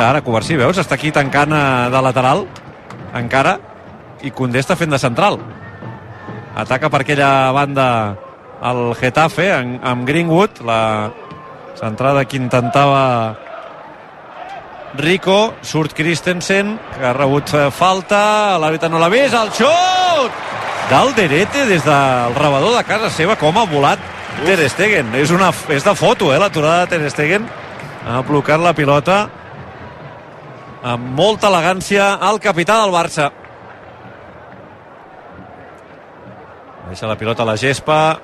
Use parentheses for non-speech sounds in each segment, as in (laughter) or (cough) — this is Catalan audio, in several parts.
Mira, ara Covarsí, veus? Està aquí tancant eh, de lateral, encara, i Condé està fent de central. Ataca per aquella banda el Getafe amb, amb Greenwood, la centrada que intentava Rico, surt Christensen, que ha rebut eh, falta, l'àrbitre no l'ha vist, el xut d'Alderete des del rebedor de casa seva, com ha volat Ter Stegen. És, una, és de foto, eh, l'aturada de Ter Stegen. Ha blocat la pilota amb molta elegància al capità del Barça. Deixa la pilota a la gespa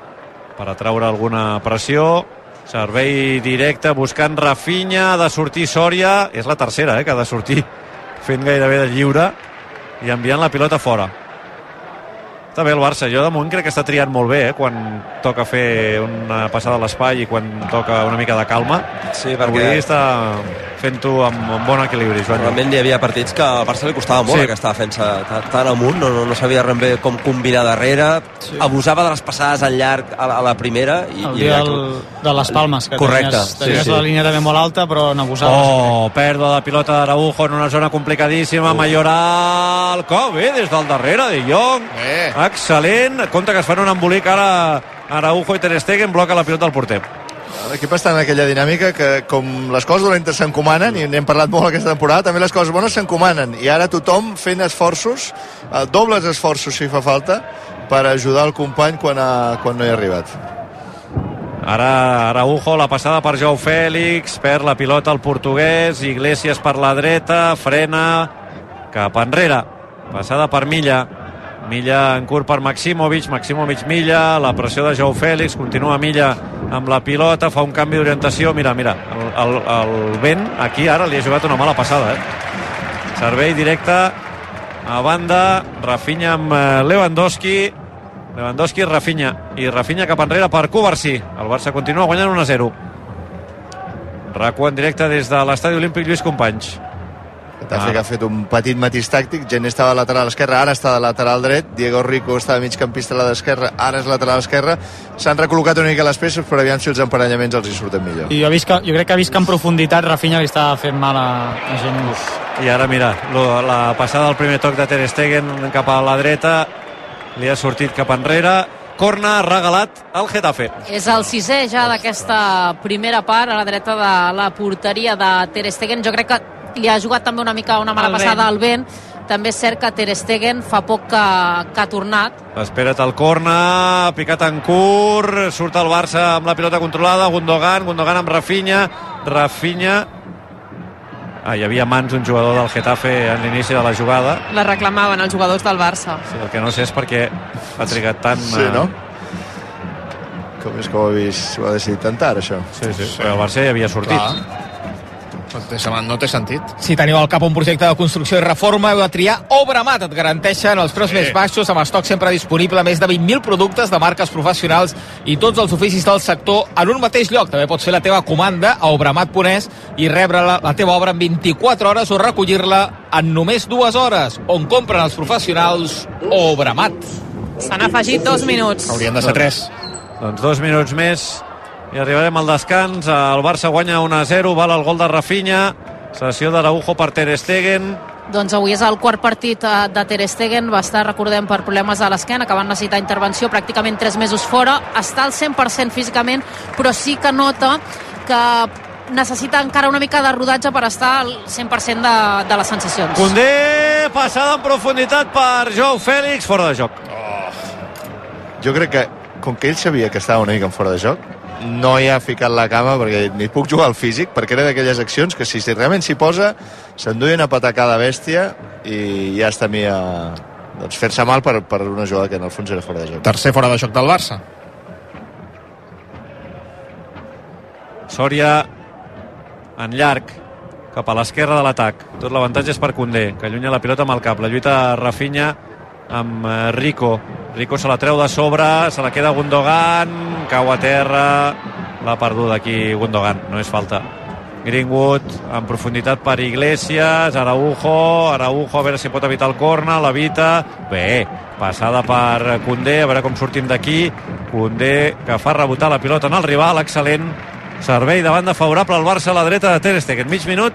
per atraure alguna pressió. Servei directe buscant Rafinha, ha de sortir Sòria. És la tercera, eh, que ha de sortir fent gairebé de lliure i enviant la pilota fora. Està bé el Barça, jo de moment crec que està triant molt bé, eh, quan toca fer una passada a l'espai i quan toca una mica de calma. Sí, perquè... Avui està fent-ho amb, amb bon equilibri, Joan. Realment hi havia partits que al Barça li costava molt Sí. sí. aquesta defensa tan, amunt, no, no, no sabia res bé com combinar darrere, sí. abusava de les passades al llarg a, la- a la primera i, El i dia era- del, de les Palmes, que Correcte, tenies, sí, tenies sí. la línia també molt alta, però n'abusaves. Oh, pèrdua de pilota d'Araujo en una zona complicadíssima. Mayoral, com bé, des del darrere de Jong. Bé. Excel·lent. Compte que es fan un embolic ara Araujo i Ter Stegen, bloca la pilota al porter. L'equip està en aquella dinàmica que com les coses dolentes s'encomanen, i n'hem parlat molt aquesta temporada, també les coses bones s'encomanen. I ara tothom fent esforços, eh, dobles esforços si fa falta, per ajudar el company quan, ha, quan no hi ha arribat. Ara Araujo, la passada per Jou Fèlix, perd la pilota al portuguès, Iglesias per la dreta, frena cap enrere. Passada per Milla. Milla en curt per Maximovic, Maximovic Milla, la pressió de Jou Fèlix, continua Milla amb la pilota, fa un canvi d'orientació, mira, mira, el, el, el vent aquí ara li ha jugat una mala passada, eh? Servei directe a banda, Rafinha amb eh, Lewandowski, Lewandowski, Rafinha i Rafinha cap enrere per Covarsí. El Barça continua guanyant 1-0. RAC1 en directe des de l'estadi olímpic Lluís Companys. Ah. que ha fet un petit matís tàctic, Gent estava a lateral esquerre, ara està de lateral dret, Diego Rico està de migcampista a la d'esquerra, ara és lateral esquerre, s'han recol·locat una mica les peces, però aviam si els emparellaments els hi surten millor. I jo, he vist que, jo crec que ha vist que en profunditat Rafinha li està fent mal a, a Genís. I ara, mira, lo, la passada del primer toc de Ter Stegen cap a la dreta, li ha sortit cap enrere, corna regalat al Getafe. És el sisè ja d'aquesta primera part a la dreta de la porteria de Ter Stegen. Jo crec que li ha jugat també una mica una mala El passada al vent. També és cert que Ter Stegen fa poc que, que ha tornat. Espera't el corna, picat en curt, surt el Barça amb la pilota controlada, Gundogan, Gundogan amb Rafinha, Rafinha... Ah, hi havia mans un jugador del Getafe en l'inici de la jugada. La reclamaven els jugadors del Barça. Sí, el que no sé és per què ha trigat tant... Sí, eh, no? Com és que ho ha vist, ho ha decidit tant tard, això? Sí, sí, però el Barça ja havia sortit. Clar. No té, no té sentit. Si teniu al cap un projecte de construcció i reforma, heu de triar Obramat. Et garanteixen els preus sí. més baixos, amb estoc sempre disponible, més de 20.000 productes de marques professionals i tots els oficis del sector en un mateix lloc. També pots fer la teva comanda a obramat.es i rebre la, la teva obra en 24 hores o recollir-la en només dues hores. On compren els professionals Obramat. S'han afegit dos minuts. Haurien de ser tres. Doncs dos minuts més i arribarem al descans. El Barça guanya 1-0, val el gol de Rafinha, sessió d'Araujo per Ter Stegen. Doncs avui és el quart partit eh, de Ter Stegen, va estar, recordem, per problemes a l'esquena, que van necessitar intervenció pràcticament 3 mesos fora. Està al 100% físicament, però sí que nota que necessita encara una mica de rodatge per estar al 100% de, de les sensacions. Condé, passada en profunditat per Joe Fèlix, fora de joc. Jo crec que, com que ell sabia que estava una mica en fora de joc, no hi ha ficat la cama perquè ni puc jugar al físic, perquè era d'aquelles accions que si realment s'hi posa, s'enduia una patacada bèstia i ja es temia doncs, fer-se mal per, per una jugada que en el fons era fora de joc. Tercer fora de joc del Barça. Sòria en llarg cap a l'esquerra de l'atac. Tot l'avantatge és per Condé, que allunya la pilota amb el cap. La lluita Rafinha amb eh, Rico. Rico se la treu de sobre, se la queda Gundogan, cau a terra, l'ha perduda aquí Gundogan, no és falta. Greenwood en profunditat per Iglesias, Araujo, Araujo a veure si pot evitar el corna, l'evita, bé, passada per Condé, a veure com sortim d'aquí, Condé que fa rebotar la pilota en el rival, excel·lent, servei de banda favorable al Barça a la dreta de Ter Stegen, mig minut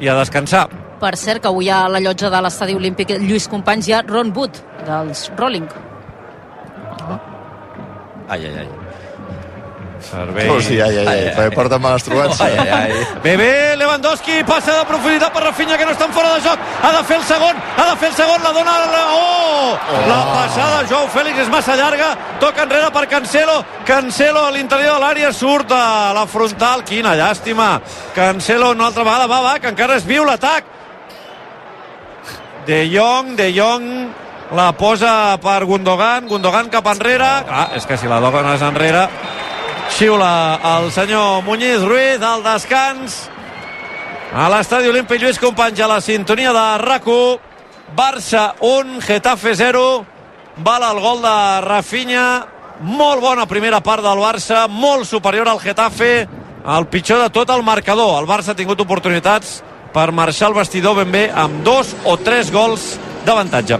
i a descansar. Per cert, que avui a la llotja de l'estadi olímpic Lluís Companys hi ha Ron Wood, dels Rolling. Ai, ai, ai. Servei. Oh, sí, ai, ai, ai, perquè porten males trobats. Ai, ai, ai. Bé, bé, Lewandowski, passa de profunditat per Rafinha, que no estan fora de joc. Ha de fer el segon, ha de fer el segon, la dona... Oh! La passada, Joao Fèlix, és massa llarga. Toca enrere per Cancelo. Cancelo a l'interior de l'àrea surt a la frontal. Quina llàstima. Cancelo una altra vegada, va, va, que encara es viu l'atac. De Jong, De Jong la posa per Gundogan, Gundogan cap enrere. Ah, és que si la dona és enrere, xiula el senyor Muñiz Ruiz al descans. A l'estadi olímpic Lluís Companys a la sintonia de rac Barça 1, Getafe 0 val el gol de Rafinha. Molt bona primera part del Barça molt superior al Getafe. El pitjor de tot el marcador. El Barça ha tingut oportunitats per marxar al vestidor ben bé amb dos o tres gols d'avantatge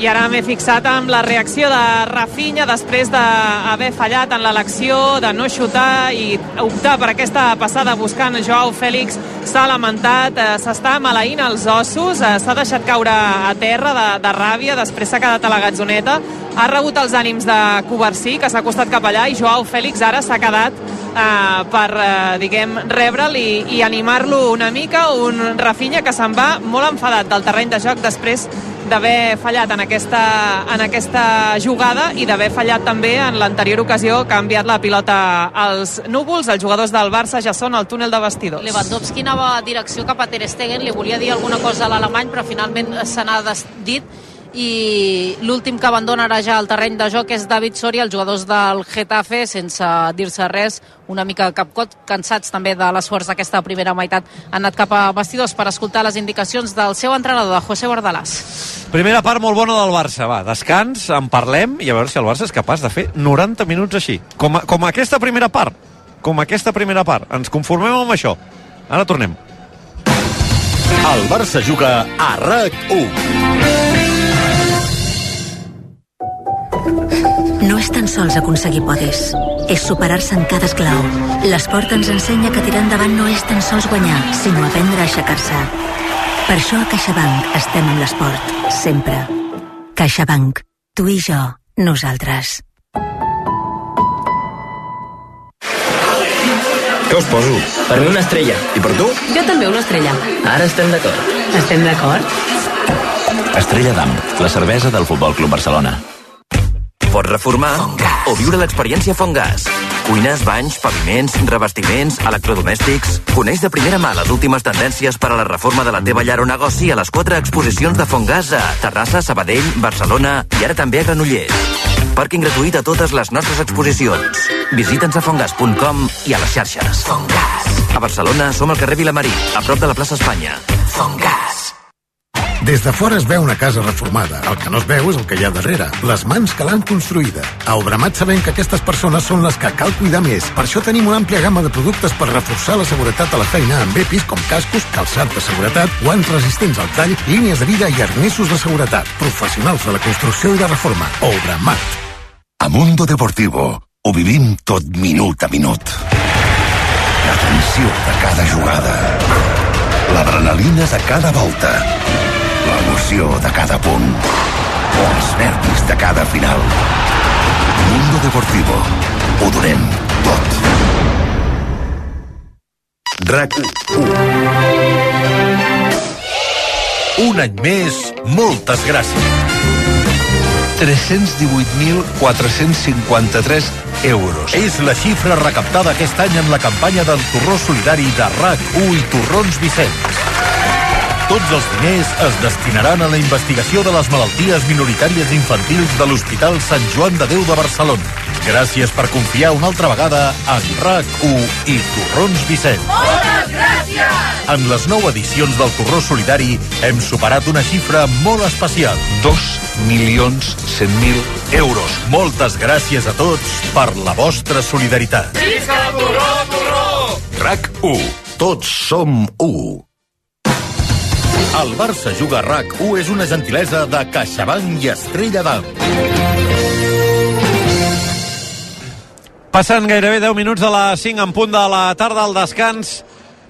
I ara m'he fixat amb la reacció de Rafinha després d'haver fallat en l'elecció, de no xutar i optar per aquesta passada buscant Joao Fèlix. S'ha lamentat, eh, s'està maleint els ossos, eh, s'ha deixat caure a terra de, de ràbia, després s'ha quedat a la gatzoneta, ha rebut els ànims de Covarsí, que s'ha acostat cap allà, i Joao Fèlix ara s'ha quedat eh, per, eh, diguem, rebre'l i, i animar-lo una mica, un Rafinha que se'n va molt enfadat del terreny de joc després d'haver fallat en aquesta, en aquesta jugada i d'haver fallat també en l'anterior ocasió que ha enviat la pilota als núvols. Els jugadors del Barça ja són al túnel de vestidors. Lewandowski anava a direcció cap a Ter Stegen, li volia dir alguna cosa a l'alemany, però finalment se n'ha dit i l'últim que abandona ara ja el terreny de joc és David Soria, els jugadors del Getafe, sense dir-se res, una mica capcot, cansats també de l'esforç d'aquesta primera meitat, han anat cap a vestidors per escoltar les indicacions del seu entrenador, de José Bordalàs. Primera part molt bona del Barça, va, descans, en parlem i a veure si el Barça és capaç de fer 90 minuts així, com, a, com aquesta primera part, com aquesta primera part. Ens conformem amb això. Ara tornem. El Barça juga a RAC1. No és tan sols aconseguir podis, és superar-se en cada esclau. L'esport ens ensenya que tirar endavant no és tan sols guanyar, sinó aprendre a aixecar-se. Per això a CaixaBank estem amb l'esport, sempre. CaixaBank. Tu i jo, nosaltres. Què us poso? Per mi una estrella. I per tu? Jo també una estrella. Ara estem d'acord. Estem d'acord? Estrella d'Am, la cervesa del Futbol Club Barcelona. Pots reformar o viure l'experiència Fongas. Cuines, banys, paviments, revestiments, electrodomèstics... Coneix de primera mà les últimes tendències per a la reforma de la teva llar o negoci a les quatre exposicions de Fongas a Terrassa, Sabadell, Barcelona i ara també a Granollers. Pàrquing gratuït a totes les nostres exposicions. Visita'ns a fongas.com i a les xarxes. Fongas. A Barcelona som al carrer Vilamarí, a prop de la plaça Espanya. Fongas. Des de fora es veu una casa reformada. El que no es veu és el que hi ha darrere. Les mans que l'han construïda. A Obramat sabem que aquestes persones són les que cal cuidar més. Per això tenim una àmplia gamma de productes per reforçar la seguretat a la feina amb EPIs com cascos, calçat de seguretat, guants resistents al tall, línies de vida i arnesos de seguretat. Professionals de la construcció i la reforma. Obramat. A Mundo Deportivo ho vivim tot minut a minut. La tensió de cada jugada. L'adrenalina de cada volta. L'emoció de cada punt. Els nervis de cada final. Mundo Deportivo. Ho donem tot. RAC 1. Un any més, moltes gràcies. 318.453 euros. És la xifra recaptada aquest any en la campanya del torró solidari de RAC1 i Torrons Vicenç. Tots els diners es destinaran a la investigació de les malalties minoritàries infantils de l'Hospital Sant Joan de Déu de Barcelona. Gràcies per confiar una altra vegada en RAC1 i Torrons Vicenç. Moltes gràcies! En les nou edicions del Torró Solidari hem superat una xifra molt especial. 2 milions 100.000 euros. Moltes gràcies a tots per la vostra solidaritat. Visca el torró, torró! RAC1. Tots som 1. El Barça Juga a RAC1 és una gentilesa de CaixaBank i Estrella d'Am. Passen gairebé 10 minuts de les 5 en punt de la tarda al descans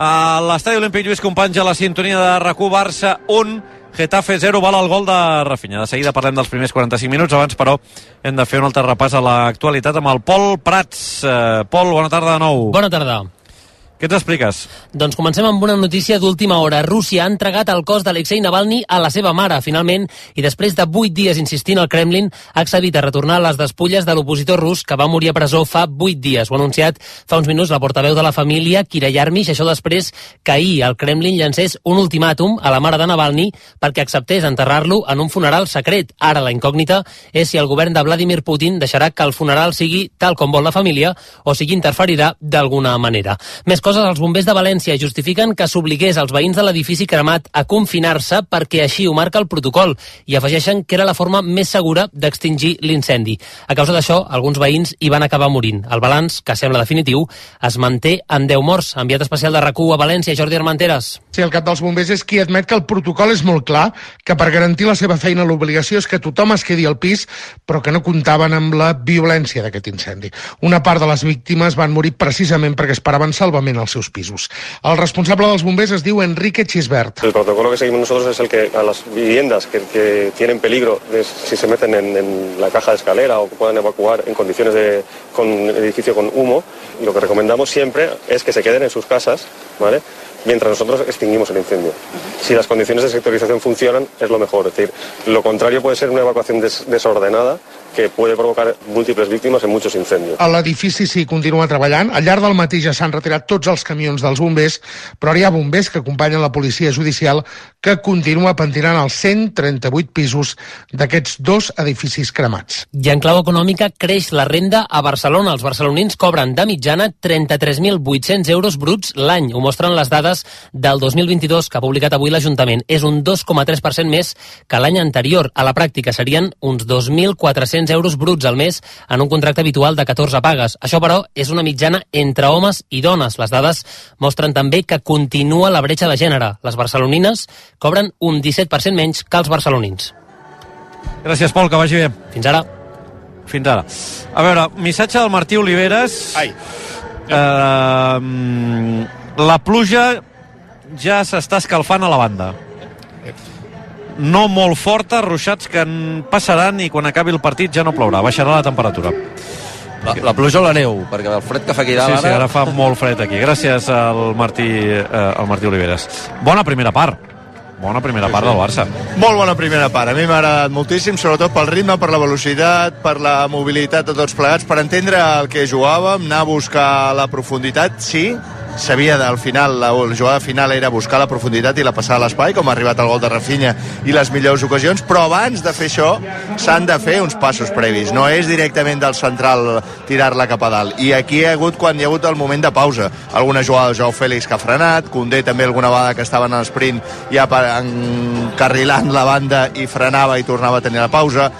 A l'estadi olímpic Lluís Companys a la sintonia de RAC1 Barça 1, Getafe 0, val el gol de Rafinha. De seguida parlem dels primers 45 minuts, abans però hem de fer un altre repàs a l'actualitat amb el Pol Prats. Eh, Pol, bona tarda de nou. Bona tarda. Què t'expliques? Doncs comencem amb una notícia d'última hora. Rússia ha entregat el cos d'Alexei Navalny a la seva mare, finalment, i després de vuit dies insistint al Kremlin, ha accedit a retornar les despulles de l'opositor rus que va morir a presó fa vuit dies. Ho ha anunciat fa uns minuts la portaveu de la família, Kira Yarmish, això després que ahir el Kremlin llancés un ultimàtum a la mare de Navalny perquè acceptés enterrar-lo en un funeral secret. Ara la incògnita és si el govern de Vladimir Putin deixarà que el funeral sigui tal com vol la família o si interferirà d'alguna manera. Més coses coses, els bombers de València justifiquen que s'obligués als veïns de l'edifici cremat a confinar-se perquè així ho marca el protocol i afegeixen que era la forma més segura d'extingir l'incendi. A causa d'això, alguns veïns hi van acabar morint. El balanç, que sembla definitiu, es manté en 10 morts. Enviat especial de rac a València, Jordi Armenteres. Sí, el cap dels bombers és qui admet que el protocol és molt clar, que per garantir la seva feina l'obligació és que tothom es quedi al pis, però que no comptaven amb la violència d'aquest incendi. Una part de les víctimes van morir precisament perquè esperaven salvament als seus pisos. El responsable dels bombers es diu Enrique Chisbert. El protocolo que seguimos nosotros es el que a las viviendas que, tienen peligro de, si se meten en, la caja de escalera o que puedan evacuar en condiciones de con edificio con humo, lo que recomendamos siempre es que se queden en sus casas, ¿vale? mientras nosotros extinguimos el incendio. Si las condiciones de sectorización funcionan, es lo mejor. Es decir, lo contrario puede ser una evacuación des desordenada que puede provocar múltiples víctimes en muchos incendios. A l'edifici s'hi continua treballant. Al llarg del matí ja s'han retirat tots els camions dels bombers, però hi ha bombers que acompanyen la policia judicial que continua pentinant els 138 pisos d'aquests dos edificis cremats. I en clau econòmica creix la renda a Barcelona. Els barcelonins cobren de mitjana 33.800 euros bruts l'any. Ho mostren les dades del 2022 que ha publicat avui l'Ajuntament. És un 2,3% més que l'any anterior. A la pràctica serien uns 2.400 euros bruts al mes en un contracte habitual de 14 pagues. Això, però, és una mitjana entre homes i dones. Les dades mostren també que continua la bretxa de gènere. Les barcelonines cobren un 17% menys que els barcelonins. Gràcies, Pol, que vagi bé. Fins ara. Fins ara. A veure, missatge del Martí Oliveres. Ai. Uh, la pluja ja s'està escalfant a la banda. No molt forta, ruixats que en passaran i quan acabi el partit ja no plourà, baixarà la temperatura. La, la pluja o la neu? Perquè el fred que fa aquí dalt sí, sí, ara fa molt fred aquí. Gràcies al Martí, eh, al Martí Oliveres. Bona primera part. Bona primera part del Barça. Molt bona primera part. A mi m'ha agradat moltíssim, sobretot pel ritme, per la velocitat, per la mobilitat de tots plegats, per entendre el que jugàvem, anar a buscar la profunditat, sí, sabia del final, la, la jugada final era buscar la profunditat i la passar a l'espai, com ha arribat el gol de Rafinha i les millors ocasions, però abans de fer això s'han de fer uns passos previs. No és directament del central tirar-la cap a dalt. I aquí hi ha hagut, quan hi ha hagut el moment de pausa, alguna jugada de Joao Fèlix que ha frenat, Condé també alguna vegada que estava en l'esprint ja encarrilant la banda i frenava i tornava a tenir la pausa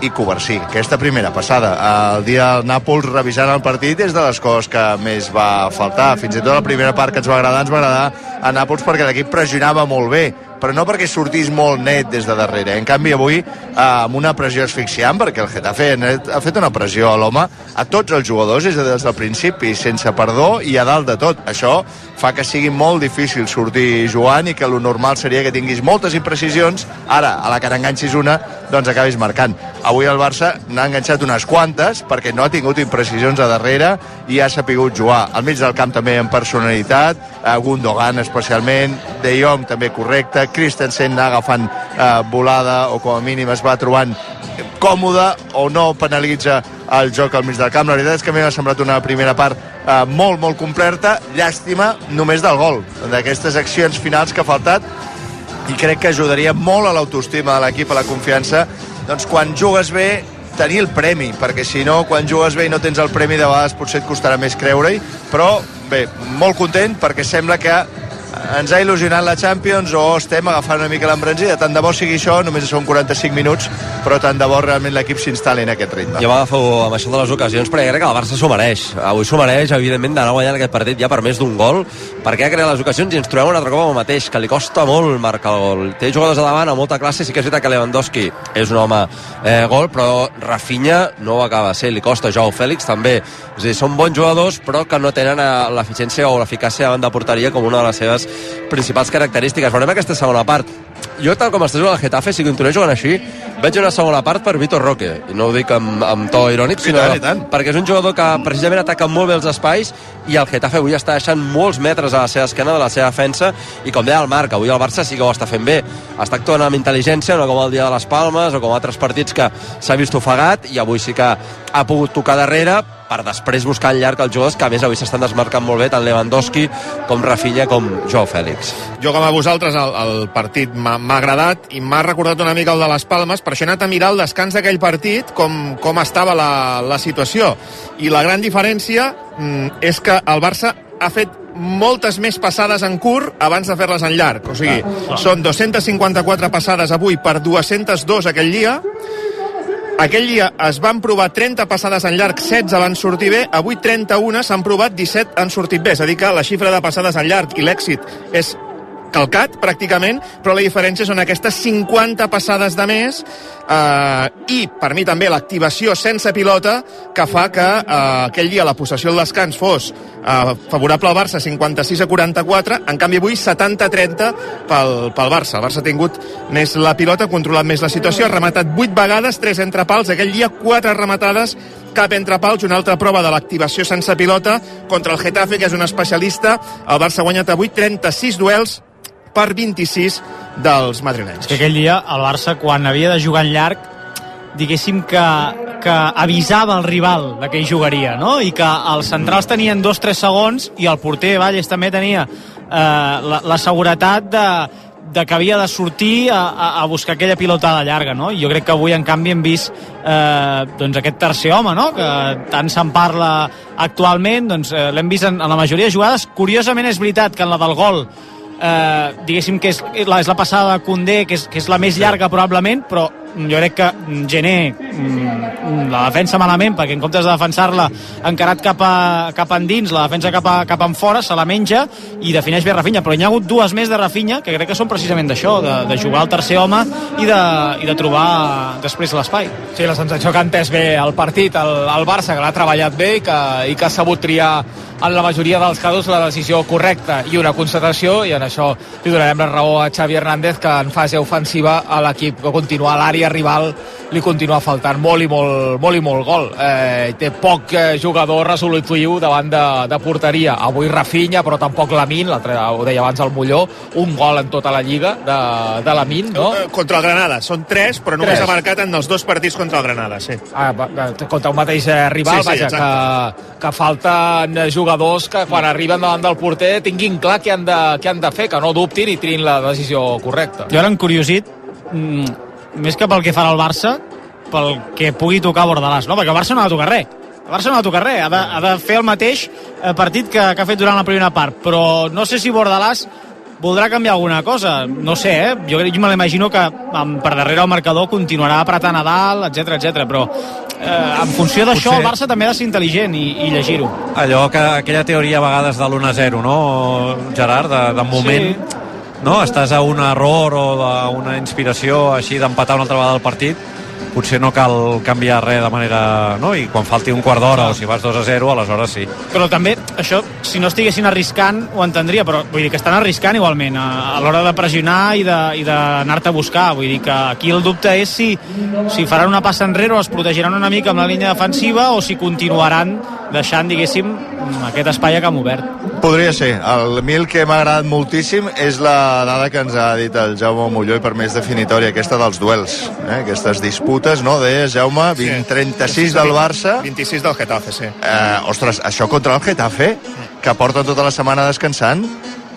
i Covarsí. Aquesta primera passada, el dia del Nàpols revisant el partit és de les coses que més va faltar. Fins i tot la primera part que ens va agradar, ens va agradar a Nàpols perquè l'equip pressionava molt bé però no perquè sortís molt net des de darrere. En canvi, avui, eh, amb una pressió asfixiant, perquè el Getafe ha fet una pressió a l'home, a tots els jugadors, des, des del principi, sense perdó i a dalt de tot. Això fa que sigui molt difícil sortir jugant i que lo normal seria que tinguis moltes imprecisions, ara, a la que n'enganxis una, doncs acabis marcant. Avui el Barça n'ha enganxat unes quantes perquè no ha tingut imprecisions a darrere i ha sapigut jugar. Al mig del camp també en personalitat, eh, Gundogan especialment, De Jong també correcte, Christensen anar agafant eh, volada o com a mínim es va trobant còmode o no penalitza el joc al mig del camp. La veritat és que a mi m'ha semblat una primera part eh, molt, molt completa. Llàstima només del gol, d'aquestes accions finals que ha faltat i crec que ajudaria molt a l'autoestima de l'equip, a la confiança, doncs quan jugues bé tenir el premi, perquè si no, quan jugues bé i no tens el premi, de vegades potser et costarà més creure-hi, però bé, molt content perquè sembla que ens ha il·lusionat la Champions o estem agafant una mica l'embranzida. Tant de bo sigui això, només són 45 minuts, però tant de bo realment l'equip s'instal·li en aquest ritme. Jo m'agafo amb això de les ocasions perquè crec que el Barça s'ho mereix. Avui s'ho mereix, evidentment, d'anar guanyant aquest partit ja per més d'un gol, perquè ha creat les ocasions i ens trobem un altre cop amb el mateix, que li costa molt marcar el gol. Té jugadors a davant amb molta classe, sí que és veritat que Lewandowski és un home eh, gol, però Rafinha no ho acaba de ser, li costa Joao Fèlix també. És a dir, són bons jugadors, però que no tenen eh, l'eficiència o l'eficàcia davant de porteria com una de les seves principals característiques. Veurem aquesta segona part. Jo, tal com està jugant el Getafe, si continués jugant així, veig una segona part per Vitor Roque. I no ho dic amb, amb to irònic, sinó tant, i tant. perquè és un jugador que precisament ataca molt bé els espais i el Getafe avui està deixant molts metres a la seva esquena de la seva defensa i com deia el Marc, avui el Barça sí que ho està fent bé. Està actuant amb intel·ligència, no com el dia de les Palmes o com altres partits que s'ha vist ofegat i avui sí que ha pogut tocar darrere per després buscar al llarg els jugadors que a més avui s'estan desmarcant molt bé tant Lewandowski com Rafinha com Joao Fèlix Jo com a vosaltres el, el partit m'ha agradat i m'ha recordat una mica el de les Palmes, per això he anat a mirar el descans d'aquell partit, com, com estava la, la situació. I la gran diferència mm, és que el Barça ha fet moltes més passades en curt abans de fer-les en llarg. O sigui, són 254 passades avui per 202 aquell dia, aquell dia es van provar 30 passades en llarg, 16 van sortir bé, avui 31 s'han provat, 17 han sortit bé. És a dir, que la xifra de passades en llarg i l'èxit és calcat, pràcticament, però la diferència són aquestes 50 passades de més eh, i, per mi també, l'activació sense pilota que fa que eh, aquell dia la possessió del descans fos eh, favorable al Barça, 56 a 44, en canvi avui 70-30 pel, pel Barça. El Barça ha tingut més la pilota, ha controlat més la situació, ha rematat 8 vegades, 3 entre pals, aquell dia 4 rematades cap entre pals, una altra prova de l'activació sense pilota contra el Getafe, que és un especialista. El Barça ha guanyat avui 36 duels per 26 dels madrilenys. És que aquell dia el Barça, quan havia de jugar en llarg, diguéssim que, que avisava el rival de que hi jugaria, no? I que els centrals tenien dos tres segons i el porter Valles també tenia eh, la, la seguretat de, de que havia de sortir a, a, a buscar aquella pilotada llarga, no? I jo crec que avui, en canvi, hem vist eh, doncs aquest tercer home, no? Que tant se'n parla actualment, doncs eh, l'hem vist en, en la majoria de jugades. Curiosament és veritat que en la del gol eh, diguéssim que és, és, la, és la passada de Condé, que és, que és la més llarga probablement, però jo crec que Gené mm, la defensa malament, perquè en comptes de defensar-la encarat cap, a, cap endins, la defensa cap, a, cap en fora, se la menja i defineix bé Rafinha, però hi ha hagut dues més de Rafinha que crec que són precisament d'això, de, de jugar al tercer home i de, i de trobar després l'espai. Sí, la sensació que ha entès bé el partit, el, el Barça, que l'ha treballat bé i que, i que ha sabut triar en la majoria dels casos la decisió correcta i una constatació, i en això li donarem la raó a Xavi Hernández, que en fase ofensiva a l'equip que continua a l'àrea rival li continua faltant molt i molt, molt, i molt gol. Eh, té poc eh, jugador resolutiu davant de, de porteria. Avui Rafinha, però tampoc Lamin, l'altre ho deia abans el Molló, un gol en tota la lliga de, de Lamin, no? Eh, Contra el Granada. Són tres, però només Tres. ha marcat en els dos partits contra el Granada, sí. Ah, contra un mateix eh, rival, Sí, sí, vaja, que, que falten eh, jugadors que quan arriben davant del porter tinguin clar què han de, què han de fer, que no dubtin i trin la decisió correcta. Jo ara encuriosit, mm, més que pel que farà el Barça, pel que pugui tocar Bordalàs, no? Perquè el Barça no ha de tocar res. El Barça no ha de tocar res, ha de, ha de fer el mateix eh, partit que, que ha fet durant la primera part, però no sé si Bordalàs voldrà canviar alguna cosa, no sé, eh? Jo, jo me l'imagino que amb, per darrere el marcador continuarà apretant a dalt, etc etc. però eh, en funció d'això Potser- el Barça també ha de ser intel·ligent i, i llegir-ho. allò que aquella teoria a vegades de l'1-0, no, Gerard, de, de moment, no? Estàs a un error o d'una inspiració així d'empatar una altra vegada el partit, potser no cal canviar res de manera... No? I quan falti un quart d'hora o si vas 2 a 0, aleshores sí. Però també, això, si no estiguessin arriscant, ho entendria, però vull dir que estan arriscant igualment a, a l'hora de pressionar i d'anar-te a buscar. Vull dir que aquí el dubte és si, si faran una passa enrere o es protegiran una mica amb la línia defensiva o si continuaran deixant, diguéssim, aquest espai a camp obert. Podria ser. El mil que m'ha agradat moltíssim és la dada que ens ha dit el Jaume Molló i per més definitòria, aquesta dels duels, eh? aquestes disputes, no? Deies, Jaume, 20, 36 del Barça. 26 del Getafe, sí. Eh, ostres, això contra el Getafe, que porta tota la setmana descansant,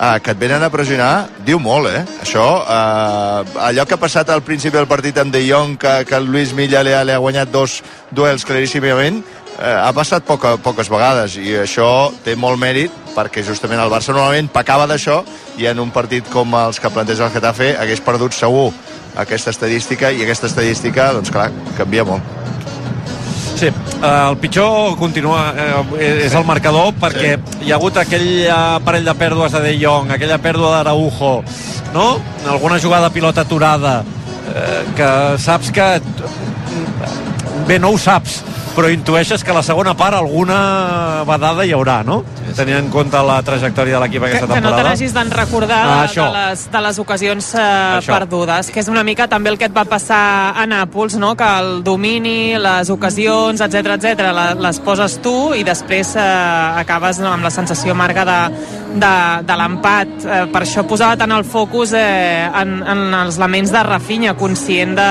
eh, que et venen a pressionar, diu molt, eh? Això, eh, allò que ha passat al principi del partit amb De Jong, que, que el Luis Milla li ha, li ha guanyat dos duels claríssimament, ha passat poca, poques vegades i això té molt mèrit perquè justament el Barça normalment pecava d'això i en un partit com els que planteja el Getafe hagués perdut segur aquesta estadística i aquesta estadística, doncs clar, canvia molt. Sí, eh, el pitjor continua, eh, és el marcador perquè sí. hi ha hagut aquell eh, parell de pèrdues de De Jong, aquella pèrdua d'Araujo, no? Alguna jugada pilota aturada eh, que saps que bé, no ho saps però intueixes que la segona part alguna badada hi haurà, no? Tenint en compte la trajectòria de l'equip aquesta que, que no temporada. te n'hagis d'en recordar Ah, de, això. de, les, de les ocasions eh, Això. perdudes, que és una mica també el que et va passar a Nàpols, no? que el domini, les ocasions, etc etc les poses tu i després eh, acabes no, amb la sensació amarga de, de, de l'empat. Eh, per això posava tant el focus eh, en, en els laments de Rafinha, conscient de,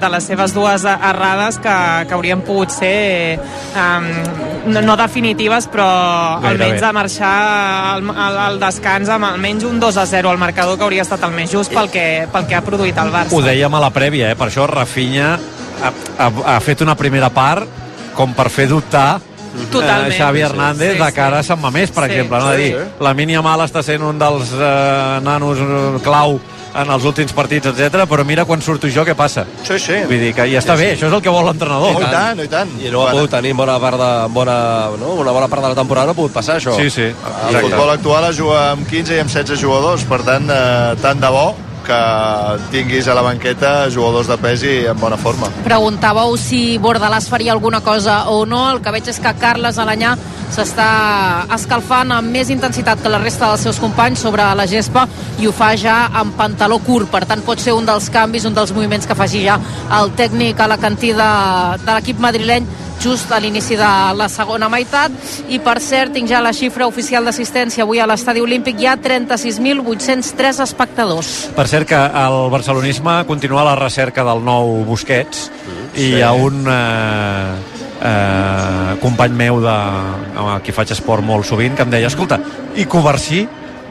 de les seves dues errades que, que haurien pogut ser eh, no, no definitives, però Gairebé. almenys de marxar al, al, al descans amb almenys un 2 a 0 al marcador que hauria estat el més just pel que, pel que ha produït el Barça. Ho dèiem a la prèvia, eh? per això Rafinha ha, ha, ha fet una primera part com per fer dubtar Totalment. eh, Xavi Sí, Hernández sí, de sí. cara a Sant Mamés, per Sí, exemple. No? sí, Sí, dir, sí. La Mini Amal està sent un dels eh, nanos eh, clau en els últims partits, etc. però mira quan surto jo què passa. Sí, sí. Vull dir que ja està bé, això és el que vol l'entrenador. I tant, i tant. I no ha pogut tenir bona part de, bona, no? una bona part de la temporada, no ha pogut passar això. Sí, sí. El futbol actual es juga amb 15 i amb 16 jugadors, per tant, eh, tant de bo que tinguis a la banqueta jugadors de pes i en bona forma. Preguntàveu si Bordalàs faria alguna cosa o no. El que veig és que Carles Alanyà s'està escalfant amb més intensitat que la resta dels seus companys sobre la gespa i ho fa ja amb pantaló curt. Per tant, pot ser un dels canvis, un dels moviments que faci ja el tècnic a la cantida de l'equip madrileny just a l'inici de la segona meitat. I per cert tinc ja la xifra oficial d'assistència. Avui a l'estadi olímpic hi ha 36.803 espectadors. Per cert que el barcelonisme continua a la recerca del nou Busquets i hi ha un eh, eh, company meu de, amb qui faig esport molt sovint que em deia, escolta, i Covarsí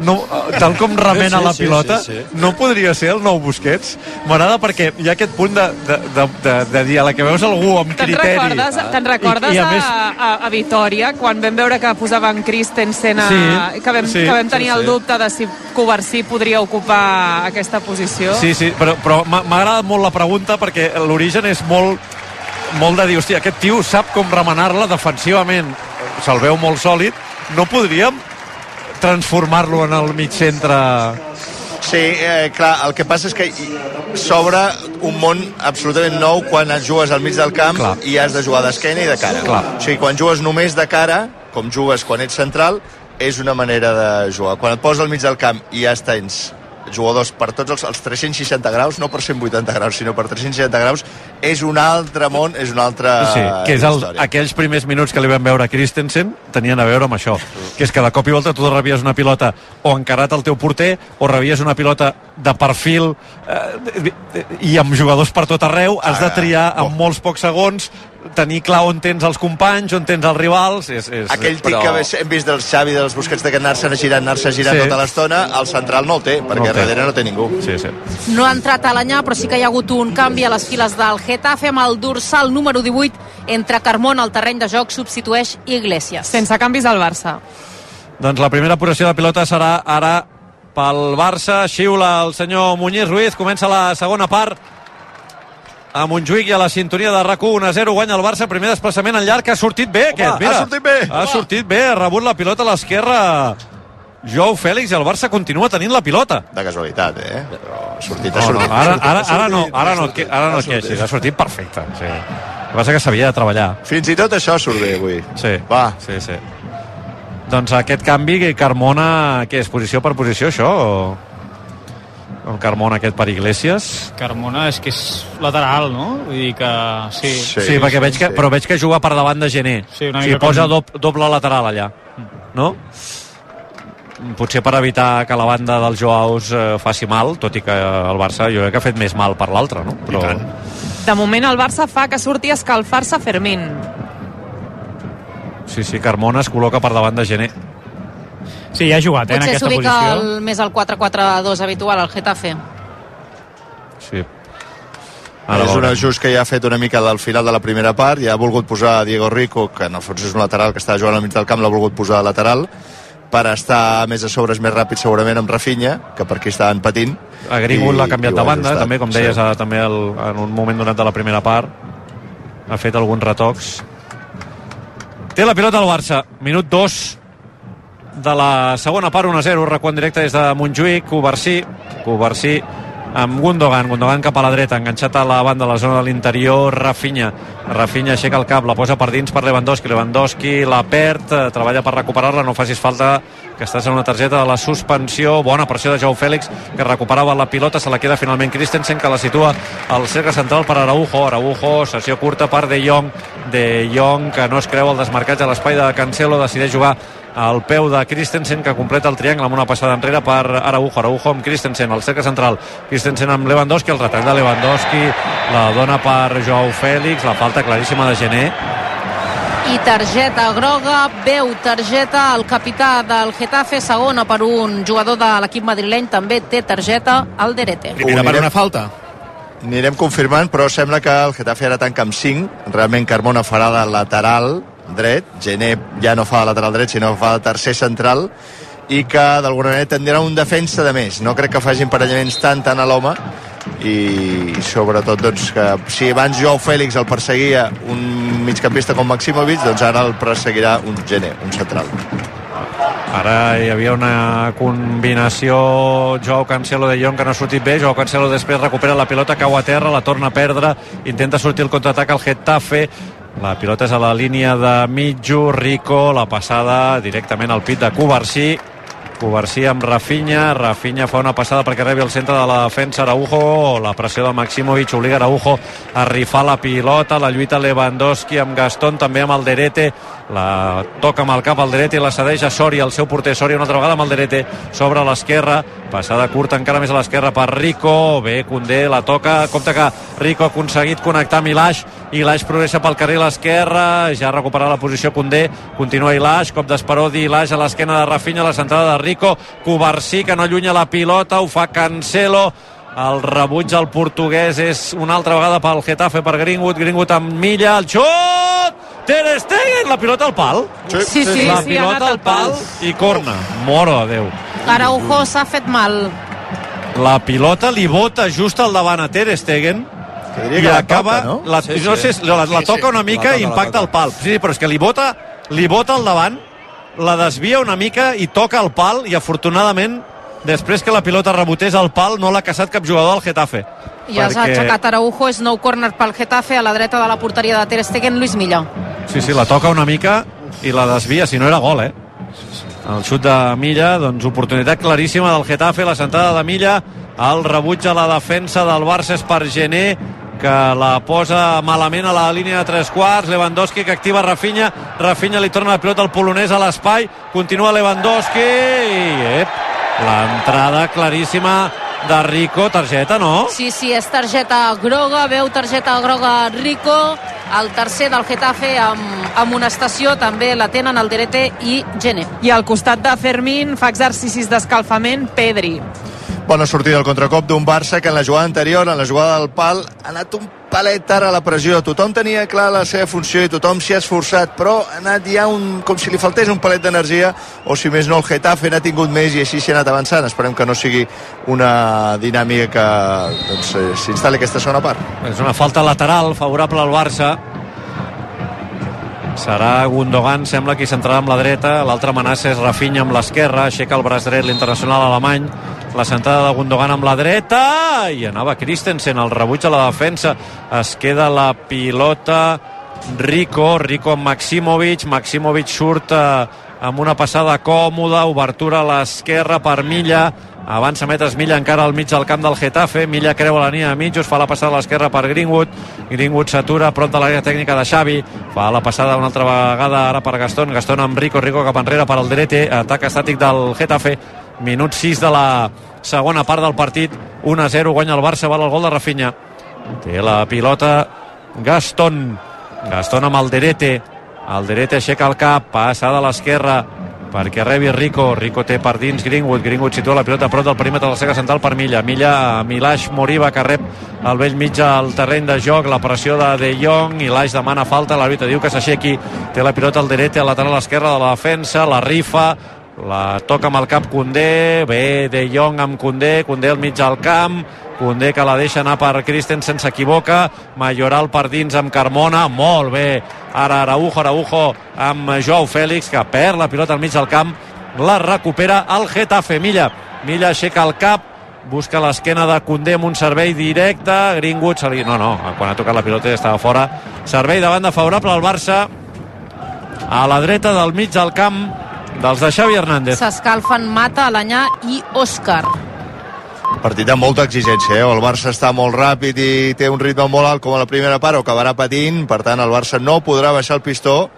no, tal com remena Sí, la sí, pilota sí, sí. no podria ser el nou Busquets m'agrada perquè hi ha aquest punt de, de, de, de, de dir a la que veus algú amb Te'n criteri recordes, te'n recordes I, i a a, més, a, a Vitoria, quan vam veure que posaven Christensen, a, Sí, que, vam, sí, que vam tenir sí, el sí. dubte de si Covarsí podria ocupar aquesta posició? Sí, sí, però, però m'ha agradat molt la pregunta perquè l'origen és molt, molt de dir, hòstia, aquest tio sap com remenar-la defensivament, se'l veu molt sòlid, no podríem transformar-lo en el mig centre... Sí, eh, clar, el que passa és que s'obre un món absolutament nou quan et jugues al mig del camp clar. i has de jugar d'esquena i de cara. Clar. O sigui, quan jugues només de cara, com jugues quan ets central, és una manera de jugar. Quan et poses al mig del camp i ja tens jugadors per tots els, els 360 graus, no per 180 graus, sinó per 360 graus, és un altre món, és una altra Sí, que és el, història. aquells primers minuts que li vam veure a Christensen tenien a veure amb això, que és que de cop i volta tu rebies una pilota o encarat al teu porter o rebies una pilota de perfil eh, i amb jugadors per tot arreu, has de triar en molts pocs segons tenir clar on tens els companys, on tens els rivals és, és, Aquell tic que hem vist dels Xavi, dels Busquets, de que anar-se girant, anar-se girant Sí. tota l'estona, el central no el té, perquè No el té. darrere no té ningú. Sí, sí. No ha entrat a l'anyà, però sí que hi ha hagut un canvi a les files del Getafe amb el dorsal número 18 entre Carmona al terreny de joc substitueix Iglesias. Sense canvis al Barça. Doncs la primera posició de pilota serà ara pel Barça. Xiula el senyor Muñiz Ruiz. Comença la segona part a Montjuïc i a la sintonia de RAC1 1 a 0 guanya el Barça, primer desplaçament en llarg que ha sortit bé aquest, mira. ha sortit bé. ha sortit bé, ha rebut la pilota a l'esquerra Joao Fèlix i el Barça continua tenint la pilota De casualitat, eh? Però ha sortit, ha no, no, sortit. ara, ara, sortit, ara, no, ara no, sortit, que- ara no ha et queixis, sortit. ha sortit perfecte sí. el que passa que s'havia de treballar Fins i tot això surt bé avui. Sí, Va. sí, sí. Doncs aquest canvi, Carmona, què és, posició per posició, això? O... El Carmona aquest per Iglesias? Carmona és que és lateral, no? Vull dir que sí. Sí, sí perquè veig que, però veig que juga per davant de Gené. Sí, una o sigui, mica posa com- dob, doble lateral allà, no? Potser per evitar que la banda dels Joaos eh, faci mal, tot i que el Barça jo crec que ha fet més mal per l'altre, no? Però... De moment el Barça fa que surti a escalfar-se Fermín. Sí, sí, Carmona es col·loca per davant de Gené. Sí, ja ha jugat, eh, en Potser aquesta s'ubica posició. el, més al 4-4-2 habitual al Getafe. Sí. Ara és un ajust que ja ha fet una mica del final de la primera part, ja ha volgut posar a Diego Rico, que en el fons és un lateral que està jugant al mig del camp, l'ha volgut posar de lateral, per estar més a sobre, més ràpid segurament amb Rafinha, que per aquí estaven patint. A Greenwood l'ha canviat de banda, també, com deies, sí. també el, en un moment donat de la primera part. Ha fet alguns retocs. Té la pilota al Barça. Minut 2 de la segona part, 1-0. Recuant directe des de Montjuïc. Covarsí. Covarsí amb Gundogan, Gundogan cap a la dreta, enganxat a la banda, a la zona de l'interior, Rafinha. Rafinha aixeca el cap, la posa per dins per Lewandowski. Lewandowski la perd, eh, treballa per recuperar-la, no facis falta que estàs en una targeta de la suspensió. Bona pressió de Jou Fèlix, que recuperava la pilota, se la queda finalment Christensen, que la situa al cercle central per Araujo. Araujo, sessió curta per De Jong. De Jong, que no es creu el desmarcatge a l'espai de Cancelo, decideix jugar al peu de Christensen que completa el triangle amb una passada enrere per Araujo, Araujo amb Christensen al cercle central, Christensen amb Lewandowski el retall de Lewandowski, la dona per Joao Fèlix, la falta claríssima de Gené I targeta groga, veu targeta el capità del Getafe, segona per un jugador de l'equip madrileny, també té targeta al Derete. Primera per una falta. Anirem confirmant, però sembla que el Getafe ara tanca amb 5. Realment Carmona farà de lateral dret, Gené ja no fa lateral dret, sinó fa tercer central, i que d'alguna manera tindrà un defensa de més. No crec que faci emparellaments tant tant a l'home, i sobretot doncs, que si abans Joao Fèlix el perseguia un migcampista com Maximovic, doncs ara el perseguirà un Gené, un central. Ara hi havia una combinació Joao Cancelo de Jong que no ha sortit bé Joao Cancelo després recupera la pilota cau a terra, la torna a perdre intenta sortir el contraatac al Getafe la pilota és a la línia de mitjo Rico, la passada directament al pit de Covarsí Covarsí amb Rafinha, Rafinha fa una passada perquè rebi el centre de la defensa Araujo, la pressió de Maximovic obliga Araujo a rifar la pilota, la lluita Lewandowski amb Gastón, també amb Alderete, la toca amb el cap Alderete i la cedeix a Soria, el seu porter. Soria una altra vegada amb Alderete sobre l'esquerra, passada curta encara més a l'esquerra per Rico, bé Condé la toca, compte que Rico ha aconseguit connectar amb Ilaix, Ilaix progressa pel carril esquerra, ja ha recuperat la posició Condé, continua Ilaix, cop d'esperó d'Ilaix a l'esquena de Rafinha, la centrada de Rico, Covarsí que no allunya la pilota, ho fa Cancelo, el rebuig al portuguès és una altra vegada pel Getafe per Greenwood, Greenwood amb Milla, el xut! Ter Stegen, la pilota al pal. Sí, sí, la sí, ha pilota anat al al pal. pal i corna. Moro de Déu. Araujo s'ha fet mal. La pilota li bota just al davant a Ter Stegen diria i acaba, toca, no? la, Sí, no sí. sé, la, la Sí, toca sí. una mica La i impacta al pal. Sí, però és que li bota, li bota al davant, la desvia una mica i toca el pal i afortunadament després que la pilota rebotés al pal no l'ha caçat cap jugador del Getafe. Ja s'ha aixecat Araujo, és nou córner pel Getafe, a la dreta de la porteria de Ter Stegen, Luis Milla. Sí, sí, la toca una mica i la desvia, si no era gol, eh? El xut de Milla, doncs oportunitat claríssima del Getafe, la sentada de Milla, el rebuig a la defensa del Barça és per Gené, que la posa malament a la línia de tres quarts, Lewandowski que activa Rafinha, Rafinha li torna la pilota al polonès a l'espai, continua Lewandowski i ep, l'entrada claríssima de Rico, targeta, no? Sí, sí, és targeta groga, veu targeta groga Rico, el tercer del Getafe amb, amb una estació, també la tenen el Derete i Gene. I al costat de Fermín fa exercicis d'escalfament Pedri. Bona sortida al contracop d'un Barça que en la jugada anterior, en la jugada del pal, ha anat un palet tard a la pressió. Tothom tenia clar la seva funció i tothom s'hi ha esforçat, però ha anat ja un, com si li faltés un palet d'energia, o si més no el Getafe n'ha tingut més i així s'hi ha anat avançant. Esperem que no sigui una dinàmica que doncs, eh, s'instal·li aquesta segona part. És una falta lateral favorable al Barça. Serà Gundogan, sembla que hi centrarà amb la dreta. L'altra amenaça és Rafinha amb l'esquerra. Aixeca el braç dret l'internacional alemany. La sentada de Gundogan amb la dreta. I anava Christensen, el rebuig a la defensa. Es queda la pilota Rico, Rico amb Maximovic. Maximovic surt eh, amb una passada còmoda, obertura a l'esquerra per Milla avança metres Milla encara al mig del camp del Getafe Milla creua la línia de mitjos fa la passada a l'esquerra per Greenwood Greenwood s'atura prop de l'àrea tècnica de Xavi fa la passada una altra vegada ara per Gastón Gastón amb Rico, Rico cap enrere per al Derete atac estàtic del Getafe minut 6 de la segona part del partit. 1-0 guanya el Barça val el gol de Rafinha. Té la pilota Gastón Gastón amb el Derete. El Derete aixeca el cap, passa de l'esquerra perquè rebi Rico, Rico té per dins Greenwood, Greenwood situa la pilota a prop del perímetre de la sega central per Milla, Milla Milash Moriba que rep al vell mig al terreny de joc, la pressió de De Jong Ilaix demana falta, l'àrbitre diu que s'aixequi. Té la pilota al dret, al lateral esquerre de la defensa, la rifa la toca amb el cap Condé, bé De Jong amb Condé, Condé al mig al camp, Condé que la deixa anar per Christensen, s'equivoca, Majoral per dins amb Carmona, molt bé, ara Araujo, Araujo amb Joao Fèlix, que perd la pilota al mig del camp, la recupera el Getafe, Milla, Milla aixeca el cap, busca l'esquena de Condé amb un servei directe, Greenwood, li... no, no, quan ha tocat la pilota ja estava fora, servei de banda favorable al Barça, a la dreta del mig del camp dels de Xavi Hernández. S'escalfen Mata, Alanyà i Òscar. Partit amb molta exigència, eh? El Barça està molt ràpid i té un ritme molt alt com a la primera part, o acabarà patint, per tant el Barça no podrà baixar el pistó.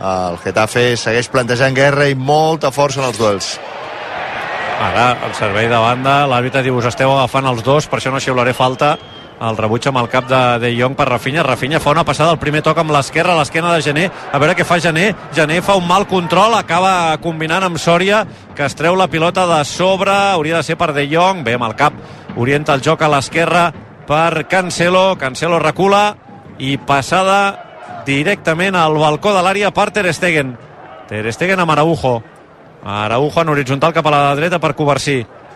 El Getafe segueix plantejant guerra i molta força en els duels. Ara, el servei de banda, l'àrbitre diu us esteu agafant els dos, per això no xiularé falta el rebuig amb el cap de De Jong per Rafinha. Rafinha fa una passada al primer toc amb l'esquerra, a l'esquena de Gené. A veure què fa Gené. Gené fa un mal control, acaba combinant amb Sòria, que es treu la pilota de sobre. Hauria de ser per De Jong. Bé, amb el cap orienta el joc a l'esquerra per Cancelo. Cancelo recula i passada directament al balcó de l'àrea per Ter Stegen. Ter Stegen amb Araujo. Araujo en horitzontal cap a la dreta per Covarsí.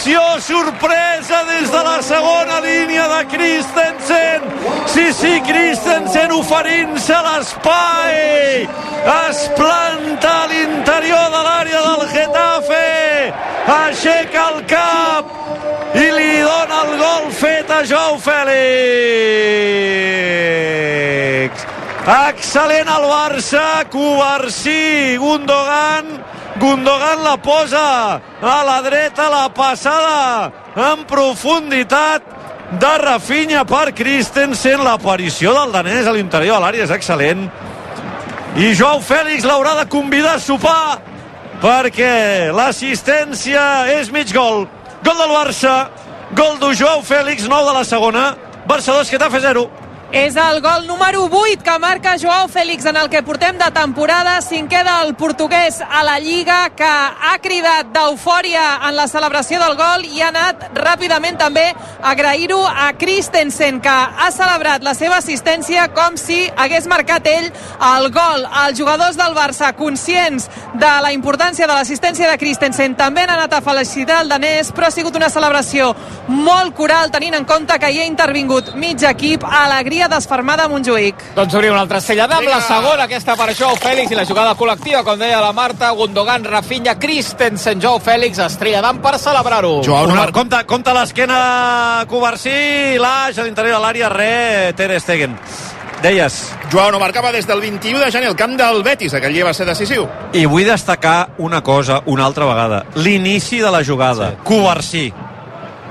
aparició sorpresa des de la segona línia de Christensen. Sí, sí, Christensen oferint-se l'espai. Es planta a l'interior de l'àrea del Getafe. Aixeca el cap i li dona el gol fet a Joao Fèlix. Excel·lent el Barça Covarsí, Gundogan Gundogan la posa a la dreta, la passada en profunditat de Rafinha per Christensen. L'aparició del danès a l'interior de l'àrea és excel·lent. I Joao Fèlix l'haurà de convidar a sopar perquè l'assistència és mig gol. Gol del Barça, gol de Joao Fèlix, 9 de la segona. Barça 2, Getafe 0. És el gol número 8 que marca Joao Fèlix en el que portem de temporada. Cinquè del portuguès a la Lliga que ha cridat d'eufòria en la celebració del gol i ha anat ràpidament també a agrair-ho a Christensen que ha celebrat la seva assistència com si hagués marcat ell el gol. Els jugadors del Barça conscients de la importància de l'assistència de Christensen també han anat a felicitar el danès però ha sigut una celebració molt coral tenint en compte que hi ha intervingut mig equip. Alegria alegria desfermada a Montjuïc. Doncs obrim una altra estrellada amb la segona, aquesta per Joao Fèlix i la jugada col·lectiva, com deia la Marta, Gundogan, Rafinha, Christensen, Joao Fèlix, estrella d'am per celebrar-ho. Joao, no... compte, compte l'esquena Covarsí, l'Aix a l'interior de l'àrea, re, Ter Stegen. Deies. Joao no marcava des del 21 de gener el camp del Betis, aquell dia va ser decisiu. I vull destacar una cosa una altra vegada. L'inici de la jugada. Sí. Covarsí.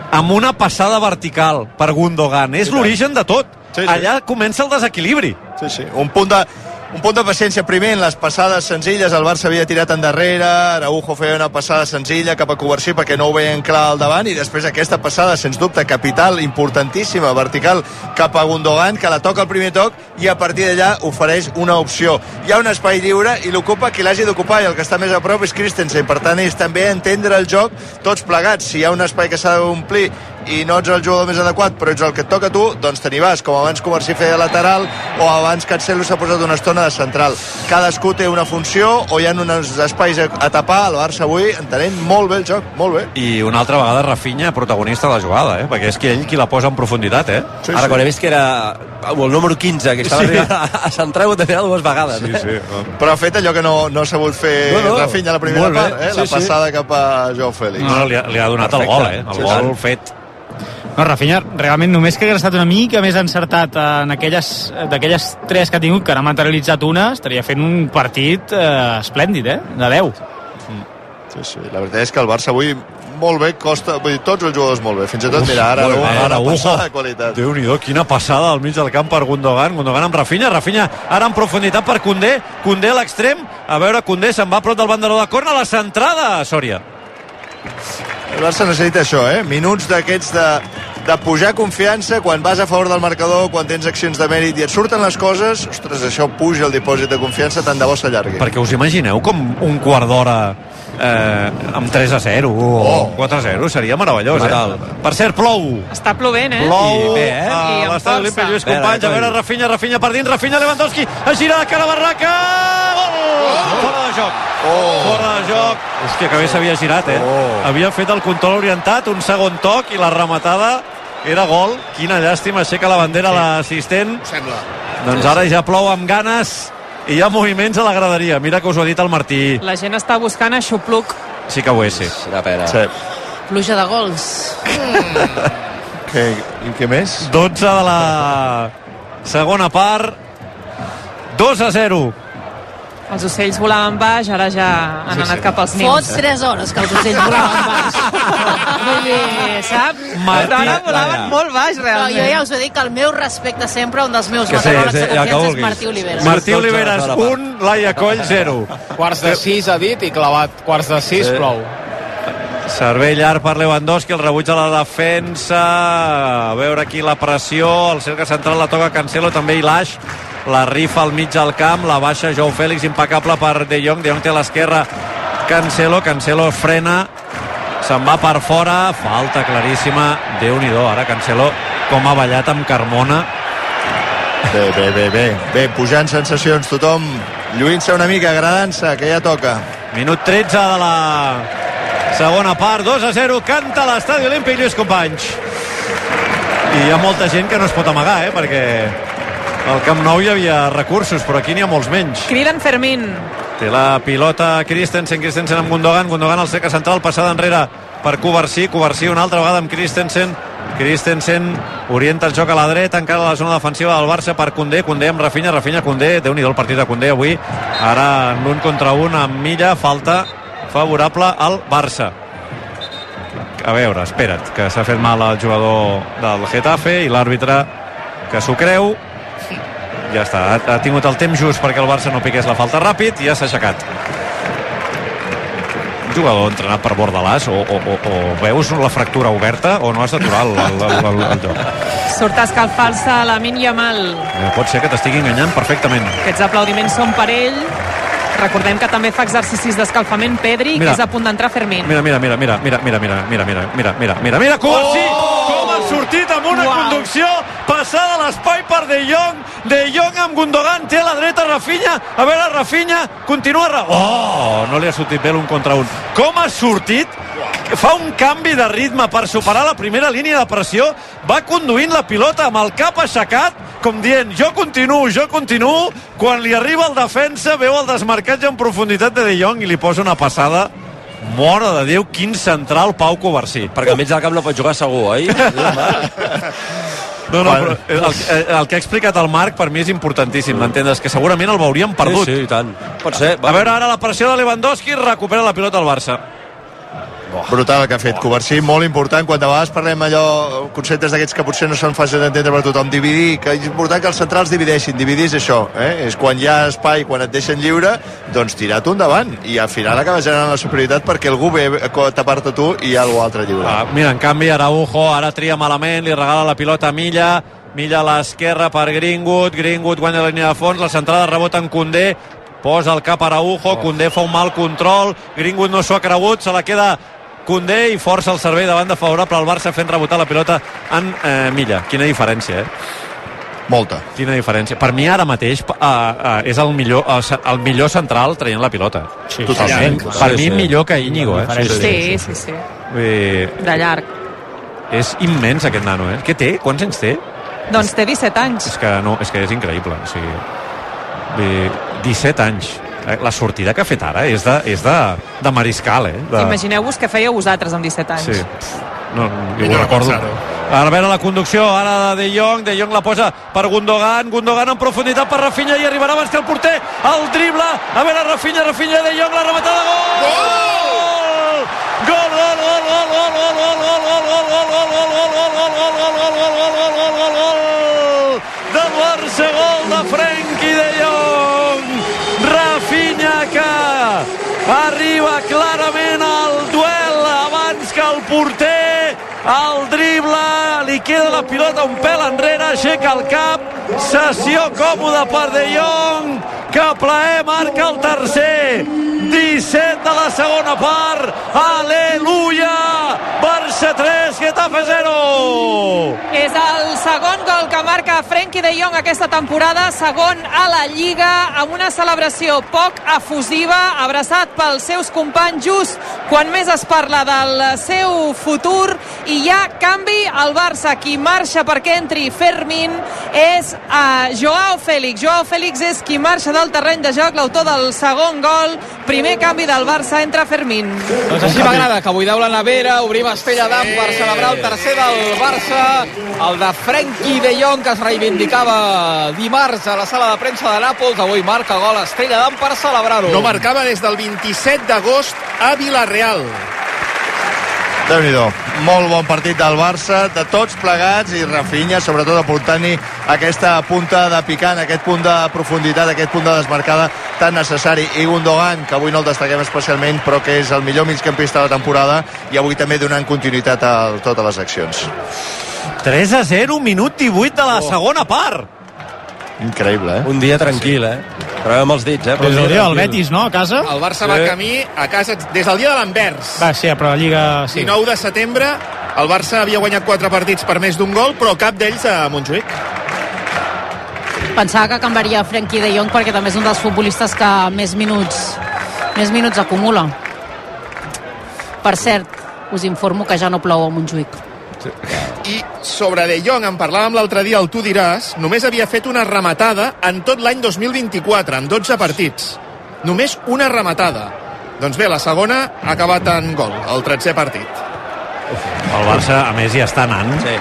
Amb una passada vertical per Gundogan. És l'origen de tot. Sí, sí. Allà comença el desequilibri. Sí, sí. Un punt de, un punt de paciència primer en les passades senzilles, el Barça havia tirat endarrere, Araujo feia una passada senzilla cap a Covarsí perquè no ho veien clar al davant i després aquesta passada, sens dubte, capital, importantíssima, vertical cap a Gundogan, que la toca al primer toc i a partir d'allà ofereix una opció. Hi ha un espai lliure i l'ocupa qui l'hagi d'ocupar i el que està més a prop és Christensen, per tant és també entendre el joc tots plegats. Si hi ha un espai que s'ha d'omplir i no ets el jugador més adequat, però ets el que et toca a tu, doncs te n'hi vas, com abans Covarsí feia lateral o abans Cancelo s'ha posat una estona de central. Cadascú té una funció o hi ha uns espais a, a tapar, el Barça avui entenent molt bé el joc, molt bé. I una altra vegada Rafinha, protagonista de la jugada, eh? perquè és que ell qui la posa en profunditat. Eh? Sí, Ara, sí. quan he vist que era el número 15, que estava sí. a, a centrar-ho també dues vegades. Sí, sí. Eh? Però ha fet allò que no, no ha sabut fer no, no. Rafinha a la primera part, eh? Sí, la passada sí. cap a Joao Fèlix. No, no, li, ha, li ha donat Perfecte. el gol, eh? el sí, gol sí. fet no, Rafinha, realment només que hagués estat una mica més encertat en aquelles, d'aquelles tres que ha tingut, que n'ha materialitzat una, estaria fent un partit eh, esplèndid, eh? De 10. Sí, sí, la veritat és que el Barça avui molt bé, costa, vull dir, tots els jugadors molt bé, fins i tot, Uf, mira, ara bé, Araujo. una passada de qualitat. Déu-n'hi-do, quina passada al mig del camp per Gundogan. Gundogan amb Rafinha, Rafinha ara en profunditat per Condé, Condé a l'extrem, a veure, Condé se'n va a prop del banderó de corna, la centrada, Sòria. El Barça necessita això, eh? Minuts d'aquests de, de pujar confiança quan vas a favor del marcador, quan tens accions de mèrit i et surten les coses, ostres, això puja el dipòsit de confiança, tant de bo s'allargui. Perquè us imagineu com un quart d'hora eh, amb 3 a 0 o Oh. 4 a 0 seria meravellós, eh? Per cert, plou. Està plovent, eh? Plou I bé, eh? A l'estadi olímpic Lluís Companys, a bé, veure. Rafinha, Rafinha per dins, Rafinha Lewandowski, a girar de cara a Barraca, gol! Fora de joc, Oh. fora de joc. Hòstia, que bé s'havia girat, eh? Oh. Havia fet el control orientat, un segon toc i la rematada era gol. Quina llàstima, aixeca la bandera l'assistent. Sembla. Doncs ara ja plou amb ganes i hi ha moviments a la graderia. Mira que us ho ha dit el Martí. La gent està buscant a Xupluc. Sí que ho és, sí. Quina pena. Sí. Pluja de gols. (laughs) Què, I què més? 12 de la segona part 2 a 0 Els ocells volaven baix, ara ja han Sí, anat sí. cap als Fot nius. 3 hores que els ocells volaven baix. (laughs) Vull dir, sap? Martí, ara volaven vaja. molt baix, No, realment. jo ja us ho dic que el meu respecte sempre, un dels meus Que sí, meteoròlegs sí, de ja que confiança és. Martí Oliveres. Martí Oliveres. 1 Laia Coll 0 Quarts de 6 ha dit i clavat quarts de 6 Sí. plou. servei llarg per Lewandowski el rebuig a la defensa a veure aquí la pressió el cercle central la toca Cancelo també Ilaix la rifa al mig del camp la baixa Jou Fèlix impecable per De Jong De Jong té a l'esquerra Cancelo Cancelo frena se'n va per fora, falta claríssima déu nhi ara Cancelo com ha ballat amb Carmona Bé, bé, bé, bé. Bé, pujant sensacions tothom, lluint-se una mica, agradant-se, que ja toca. Minut 13 de la segona part, 2 a 0, canta l'estadi olímpic Lluís Companys. I hi ha molta gent que no es pot amagar, eh, perquè al Camp Nou hi havia recursos, però aquí n'hi ha molts menys. Criden Fermín. Té la pilota Christensen, Christensen amb Gundogan, Gundogan al cercle central, passada enrere per Covarsí, Covarsí una altra vegada amb Christensen, Christensen orienta el joc a la dreta, encara a la zona defensiva del Barça per Condé, Condé amb Rafinha, Rafinha, Condé, déu nhi el partit de Condé avui, ara en l'un contra un amb Milla, falta favorable al Barça. A veure, espera't, que s'ha fet mal el jugador del Getafe i l'àrbitre que s'ho creu ja està, ha, ha tingut el temps just perquè el Barça no piqués la falta ràpid i ja s'ha aixecat un jugador entrenat per Bordalàs o, o, o, o veus la fractura oberta o no has d'aturar el, el, el, el, el joc Surt a escalfar-se a la Yamal. Eh, pot ser que t'estigui enganyant perfectament Aquests aplaudiments són per ell. Recordem que també fa exercicis d'escalfament Pedri, Mira. que és a punt d'entrar Fermín. mira, mira, mira, mira, mira, mira, mira, mira, mira, mira, mira, mira, mira, Covarsí, com ha sortit amb una Uau. conducció passada a l'espai per De Jong, De Jong amb Gundogan, té a la dreta Rafinha, a veure Rafinha, continua, oh, no li ha sortit bé l'un contra un, com ha sortit? Fa un canvi de ritme per superar la primera línia de pressió, va conduint la pilota amb el cap aixecat, com dient, jo continuo, jo continuo, quan li arriba el defensa, veu el desmarcatge en profunditat de De Jong i li posa una passada Mora de Déu, quin central Pau Covarsí. Perquè al mig del camp no pot jugar segur, oi? (laughs) No, no, però el, el, el que ha explicat el Marc per mi és importantíssim, m'entens? Que segurament el veuríem perdut. Sí, sí, i tant. Pot ser. A veure ara la pressió de Lewandowski, recupera la pilota al Barça. Brutal el que ha fet Covarsí, molt important. Quan de vegades parlem allò, conceptes d'aquests que potser no són fàcils d'entendre per tothom, dividir, que és important que els centrals divideixin. Dividir és això, eh? és quan hi ha espai, quan et deixen lliure, doncs tirar tu endavant. I al final acaba generant la superioritat perquè algú ve a tapar-te tu i hi ha algú altre lliure. Ah, mira, en canvi, Araujo ara tria malament, li regala la pilota a Milla, Milla a l'esquerra per Greenwood, Greenwood guanya la línia de fons, la centrada rebota en Condé, posa el cap a Araujo, Condé fa un mal control, Greenwood no s'ho ha cregut, se la queda Condé i força el servei de banda favorable al Barça fent rebotar la pilota en eh, Milla. Quina diferència, eh? Molta. Quina diferència. Per mi ara mateix uh, uh, és el millor, uh, el millor central traient la pilota. Sí, Totalment. sí, per sí, mi sí. millor que Íñigo, eh? Sí, sí, sí. Vull dir, De llarg. és immens aquest nano, eh? Què té? Quants anys té? Doncs té 17 anys. És que, no, és que és increïble. O sigui, vull dir, 17 anys. Eh, La sortida que ha fet ara és de, és de, de mariscal, eh? De... Imagineu-vos què fèieu vosaltres amb 17 anys. Sí. No, jo ho recordo. Ara a veure la conducció, ara de De Jong, De Jong la posa per Gundogan, Gundogan en profunditat per Rafinha i arribarà abans que el porter, el drible, a veure Rafinha, Rafinha, De Jong, la rematada, gol! Gol! Gol, gol, gol, el porter el drible, li queda la pilota un pèl enrere, aixeca el cap, sessió còmoda per De Jong, que plaer marca el tercer, 17 de la segona part, aleluia, Barça 3, Getafe 0. És el segon gol que marca Frenkie de Jong aquesta temporada, segon a la Lliga, amb una celebració poc efusiva, abraçat pels seus companys just quan més es parla del seu futur i hi ha canvi al Barça. Qui marxa perquè entri Fermín és uh, Joao Fèlix. Joao Fèlix és qui marxa del terreny de joc, l'autor del segon gol. Primer canvi del Barça, entra Fermín. Doncs així m'agrada, que buideu la nevera, obrim Estella d'Am per celebrar el tercer del Barça, el de Frenkie de Jong, que es reivindicava dimarts a la sala de premsa de Nàpols, avui marca gol Estella d'Am per celebrar-ho. No marcava des del 27 d'agost a Vilareal. Déu nhi Molt bon partit del Barça, de tots plegats, i Rafinha, sobretot aportant-hi aquesta punta de picant, aquest punt de profunditat, aquest punt de desmarcada tan necessari. I Gundogan, que avui no el destaquem especialment, però que és el millor migcampista de la temporada, i avui també donant continuïtat a totes les accions. 3 a 0, minut 18 de la segona part. Increïble, eh? Un dia tranquil, eh? Trobem els dits, eh? Des del dia del Betis, no? A casa? El Barça va camí a casa des del dia de l'Anvers. Va, sí, però la Lliga... Sí. 19 de setembre, el Barça havia guanyat 4 partits per més d'un gol, però cap d'ells a Montjuïc. Pensava que canviaria Frenkie de Jong perquè també és un dels futbolistes que més minuts més minuts acumula. Per cert, us informo que ja no plou a Montjuïc. I sobre De Jong, en parlàvem l'altre dia, el tu diràs, només havia fet una rematada en tot l'any 2024, en 12 partits. Només una rematada. Doncs bé, la segona ha acabat en gol, el 13è partit. El Barça, a més, ja està anant. Sí.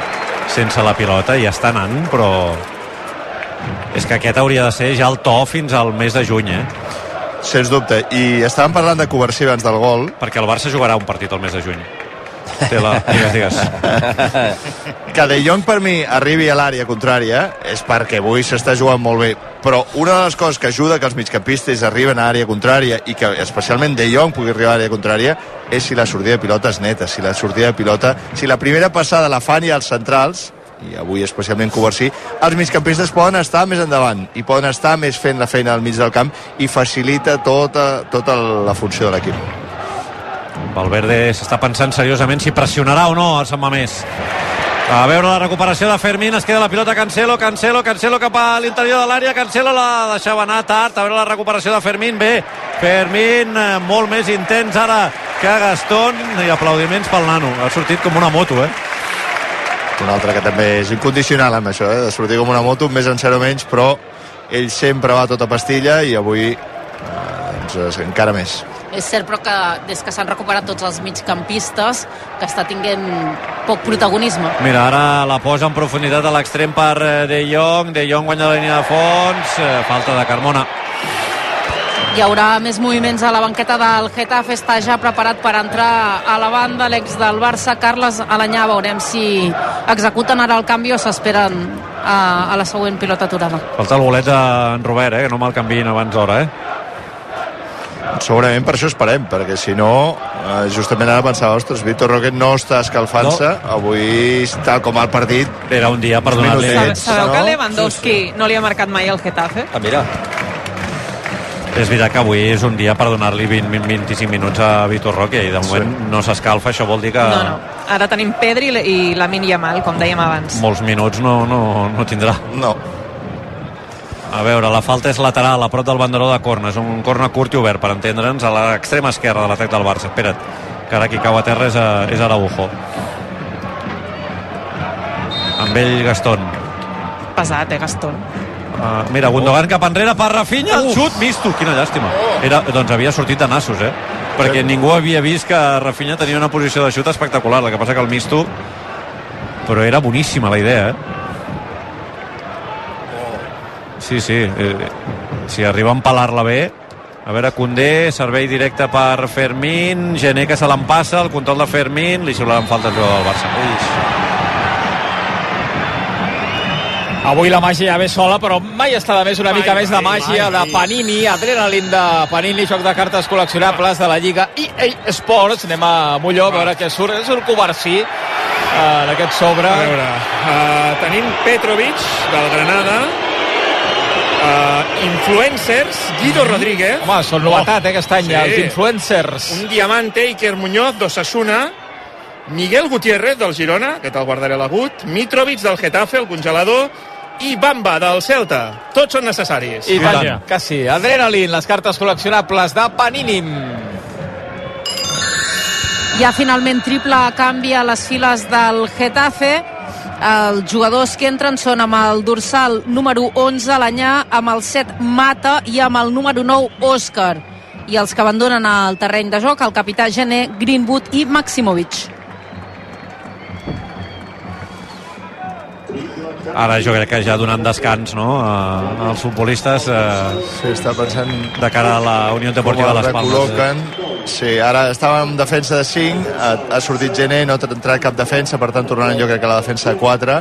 Sense la pilota, ja està anant, però... És que aquest hauria de ser ja el to fins al mes de juny, eh? Sens dubte. I estàvem parlant de Covarsí abans del gol. Perquè el Barça jugarà un partit al mes de juny. Té la... Digues, digues. (laughs) que De Jong per mi arribi a l'àrea contrària és perquè avui s'està jugant molt bé però una de les coses que ajuda que els migcampistes arriben a àrea contrària i que especialment De Jong pugui arribar a àrea contrària és si la sortida de pilota és neta si la sortida de pilota, si la primera passada la fan i els centrals i avui especialment Covarsí, els migcampistes poden estar més endavant i poden estar més fent la feina al mig del camp i facilita tota, tota la funció de l'equip. Valverde s'està pensant seriosament si pressionarà o no a Sant Mamés. A veure la recuperació de Fermín, es queda la pilota Cancelo, Cancelo, Cancelo cap a l'interior de l'àrea, Cancelo la deixava anar tard, a veure la recuperació de Fermín, bé, Fermín eh, molt més intens ara que Gastón, i aplaudiments pel nano, ha sortit com una moto, eh? Un altre que també és incondicional amb això, eh? de sortir com una moto, més en o menys, però ell sempre va tota pastilla i avui eh, doncs, encara més. És cert, però que des que s'han recuperat tots els migcampistes, que està tinguent poc protagonisme. Mira, ara la posa en profunditat a l'extrem per eh, De Jong, De Jong guanya la línia de fons, eh, falta de Carmona. Hi haurà més moviments a la banqueta del Getafe, està ja preparat per entrar a la banda l'ex del Barça, Carles Alanyà, veurem si executen ara el canvi o s'esperen a, a la següent pilota aturada. Falta el bolet d'en Robert, eh, que no me'l canviïn abans d'hora, eh? Segurament per això esperem, perquè si no, eh, justament ara pensava, ostres, Víctor Roque no està escalfant-se, no. avui, tal com el partit... Era un dia per donar-li... Sabeu no? que Lewandowski no li ha marcat mai el Getafe? Ah, mira. És veritat que avui és un dia per donar-li 20-25 minuts a Vitor Roque i de moment sí. no s'escalfa, això vol dir que... No, no. Ara tenim Pedri i Lamin Yamal, com dèiem abans. Molts minuts no, no, no tindrà. No. A veure, la falta és lateral, a prop del banderó de corna. És un corna curt i obert, per entendre'ns, a l'extrema esquerra de l'atac del Barça. Espera't, que ara qui cau a terra és, a, és Araujo. Amb ell Gastón. Pesat, eh, Gastón. Uh, mira, Gundogan cap enrere per Rafinha, el xut, misto, quina llàstima. Era, doncs havia sortit de nassos, eh? Perquè ningú havia vist que Rafinha tenia una posició de xut espectacular, el que passa que el misto però era boníssima la idea, eh? Sí, sí. Eh, si arriba a empalar-la bé, A veure, Condé, servei directe per Fermín, Gené que se l'empassa, el control de Fermín, li xiularan falta el jugador del Barça. Ix. Avui la màgia ja ve sola, però mai està de més una mica més de màgia de Panini, adrenalin de Panini, joc de cartes col·leccionables de la Lliga EA Sports. Anem a Molló a veure què surt. És el Covarsí eh, d'aquest sobre. A veure, uh, tenim Petrovic, del Granada, uh, influencers, Guido Rodríguez. Home, són novetat, eh, aquest any, els influencers. Un diamante, Iker Muñoz, d'Osasuna, Miguel Gutiérrez, del Girona, que te'l guardaré a l'agut, Mitrovic, del Getafe, el congelador, i Bamba, del Celta. Tots són necessaris. I tant, que sí. Adrenalin, les cartes col·leccionables de Panini. Hi ha finalment triple canvi a les files del Getafe. Els jugadors que entren són amb el dorsal número 11, l'Anyà, amb el 7, Mata, i amb el número 9, Òscar. I els que abandonen el terreny de joc, el capità Gené, Greenwood i Maximovic. Ara jo crec que ja donant descans no, a- als futbolistes eh, sí, està pensant de cara a la Unió Deportiva de les Palmes. eh. recol·loquen. Sí, ara estàvem en defensa de 5, ha, ha sortit Gené, no ha entrat cap defensa, per tant tornaran jo crec que la defensa de 4.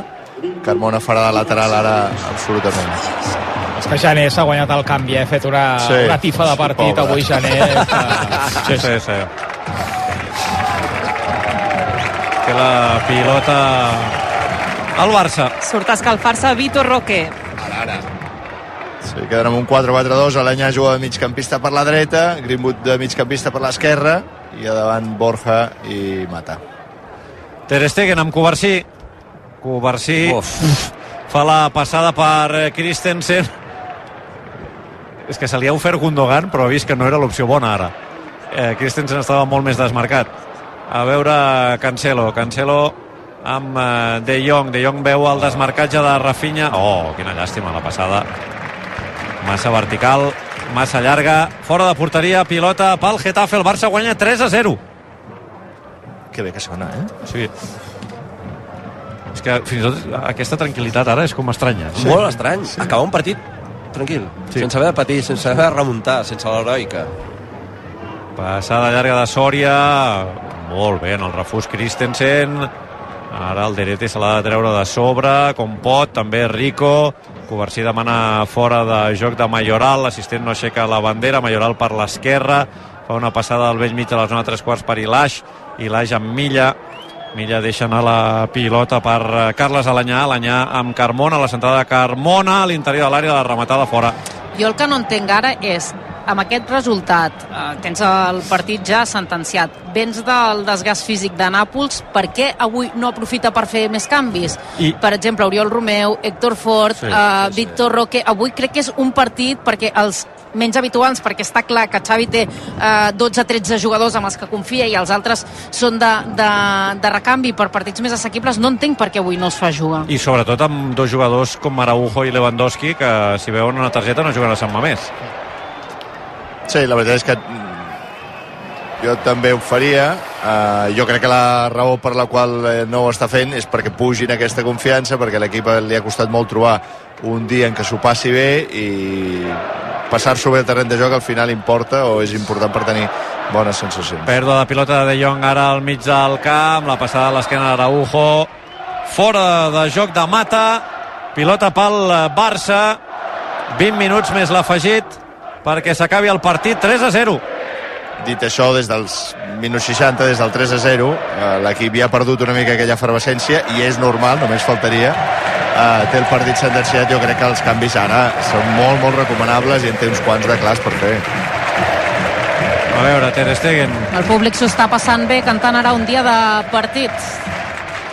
Carmona farà de lateral ara absolutament. És que Jané s'ha guanyat el canvi, eh? ha fet una, Sí, una tifa de partit pobre. avui, Jané. (laughs) Sí, sí, sí. Que la pilota al Barça. Surt a escalfar-se Vitor Roque. Sí, queden amb un 4-4-2, Alanyà juga de migcampista per la dreta, Greenwood de migcampista per l'esquerra, i a davant Borja i Mata. Ter Stegen amb Covarsí. Covarsí fa la passada per Christensen. És que se li ha ofert Gundogan, però ha vist que no era l'opció bona ara. Eh, Christensen estava molt més desmarcat. A veure Cancelo. Cancelo amb eh, De Jong. De Jong veu el desmarcatge de Rafinha. Oh, quina llàstima la passada. Massa vertical, massa llarga. Fora de porteria, pilota pel Getafe. El Barça guanya 3 a 0. Que bé que sona, eh? Sí. És que fins i tot aquesta tranquil·litat ara és com estranya. Sí. Molt estrany. Sí. Acabar un partit tranquil, sí. sense haver de patir, sense haver de remuntar, sense l'heroica. Passada llarga de Sòria. Molt bé, en el refús Christensen. Ara el Derete se l'ha de treure de sobre, com pot, també Rico. Covarsí demana fora de joc de Mayoral, l'assistent no aixeca la bandera, Mayoral per l'esquerra, fa una passada al vell mig de la zona tres quarts per Ilaix, Ilaix amb Milla, Milla deixa anar la pilota per eh, Carles Alanyà, Alanyà amb Carmona, la centrada de Carmona, a l'interior de l'àrea, la rematada fora. Jo el que no entenc ara és, amb aquest resultat, eh, tens el partit ja sentenciat, vens del desgast físic de Nàpols, per què avui no aprofita per fer més canvis? I- Per exemple, Oriol Romeu, Héctor Fort, Sí, sí, eh, Víctor Roque, avui crec que és un partit perquè els menys habituals, perquè està clar que Xavi té eh, 12-13 jugadors amb els que confia i els altres són de, de, de recanvi per partits més assequibles, no entenc per què avui no es fa jugar. I sobretot amb dos jugadors com Araujo i Lewandowski que si veuen una targeta no juguen a Sant Mamés. Sí, la veritat és que jo també ho faria. Uh, jo crec que la raó per la qual eh, no ho està fent és perquè pugin aquesta confiança, perquè l'equip li ha costat molt trobar un dia en què s'ho passi bé i passar-s'ho bé al terreny de joc al final importa o és important per tenir bones sensacions. Pèrdua de pilota de De Jong ara al mig del camp, la passada a l'esquena d'Araujo, fora de joc de Mata, pilota pel Barça, 20 minuts més l'afegit perquè s'acabi el partit 3 a 0. Dit això, des dels minuts 60, des del 3 a 0, eh, l'equip ja ha perdut una mica aquella efervescència i és normal, només faltaria. Eh, té el partit sentenciat, jo crec que els canvis ara són molt, molt recomanables i en té uns quants de clars per fer. A veure, Ter Stegen. El públic s'ho està passant bé cantant ara un dia de partit.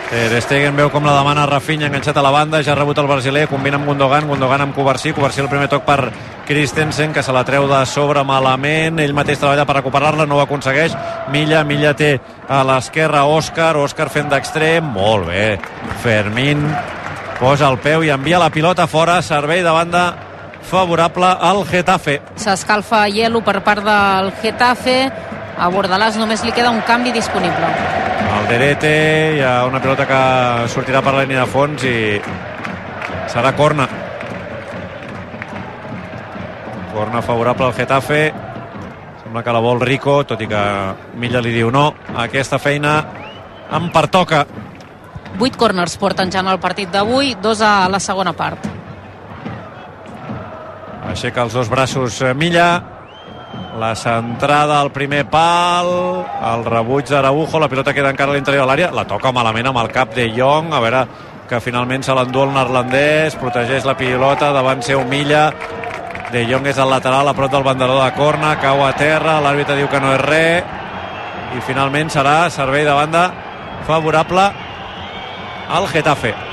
Ter Stegen veu com la demana Rafinha enganxat a la banda, ja ha rebut el brasiler, combina amb Gundogan, Gundogan amb Covarsí, Covarsí el primer toc per Christensen, que se la treu de sobre malament, ell mateix treballa per recuperar-la, no ho aconsegueix, Milla, Milla té a l'esquerra Òscar, Òscar fent d'extrem, molt bé, Fermín posa el peu i envia la pilota fora, servei de banda favorable al Getafe. S'escalfa Hielo per part del Getafe. A Bordalàs només li queda un canvi disponible. Alderete, hi ha una pilota que sortirà per la línia de fons i serà corna. Corna favorable al Getafe. Sembla que la vol Rico, tot i que Milla li diu no. Aquesta feina em pertoca. 8 corners porten ja en el partit d'avui, dos a la segona part. Aixeca els dos braços eh, Milla. La centrada al primer pal, el rebuig d'Araujo, la pilota queda encara a l'interior de l'àrea, la toca malament amb el cap de Jong, a veure que finalment se l'endú el neerlandès, protegeix la pilota, davant seu Milla, de Jong és al lateral a prop del banderó de corna, cau a terra, l'àrbitre diu que no és res, i finalment serà servei de banda favorable al Getafe.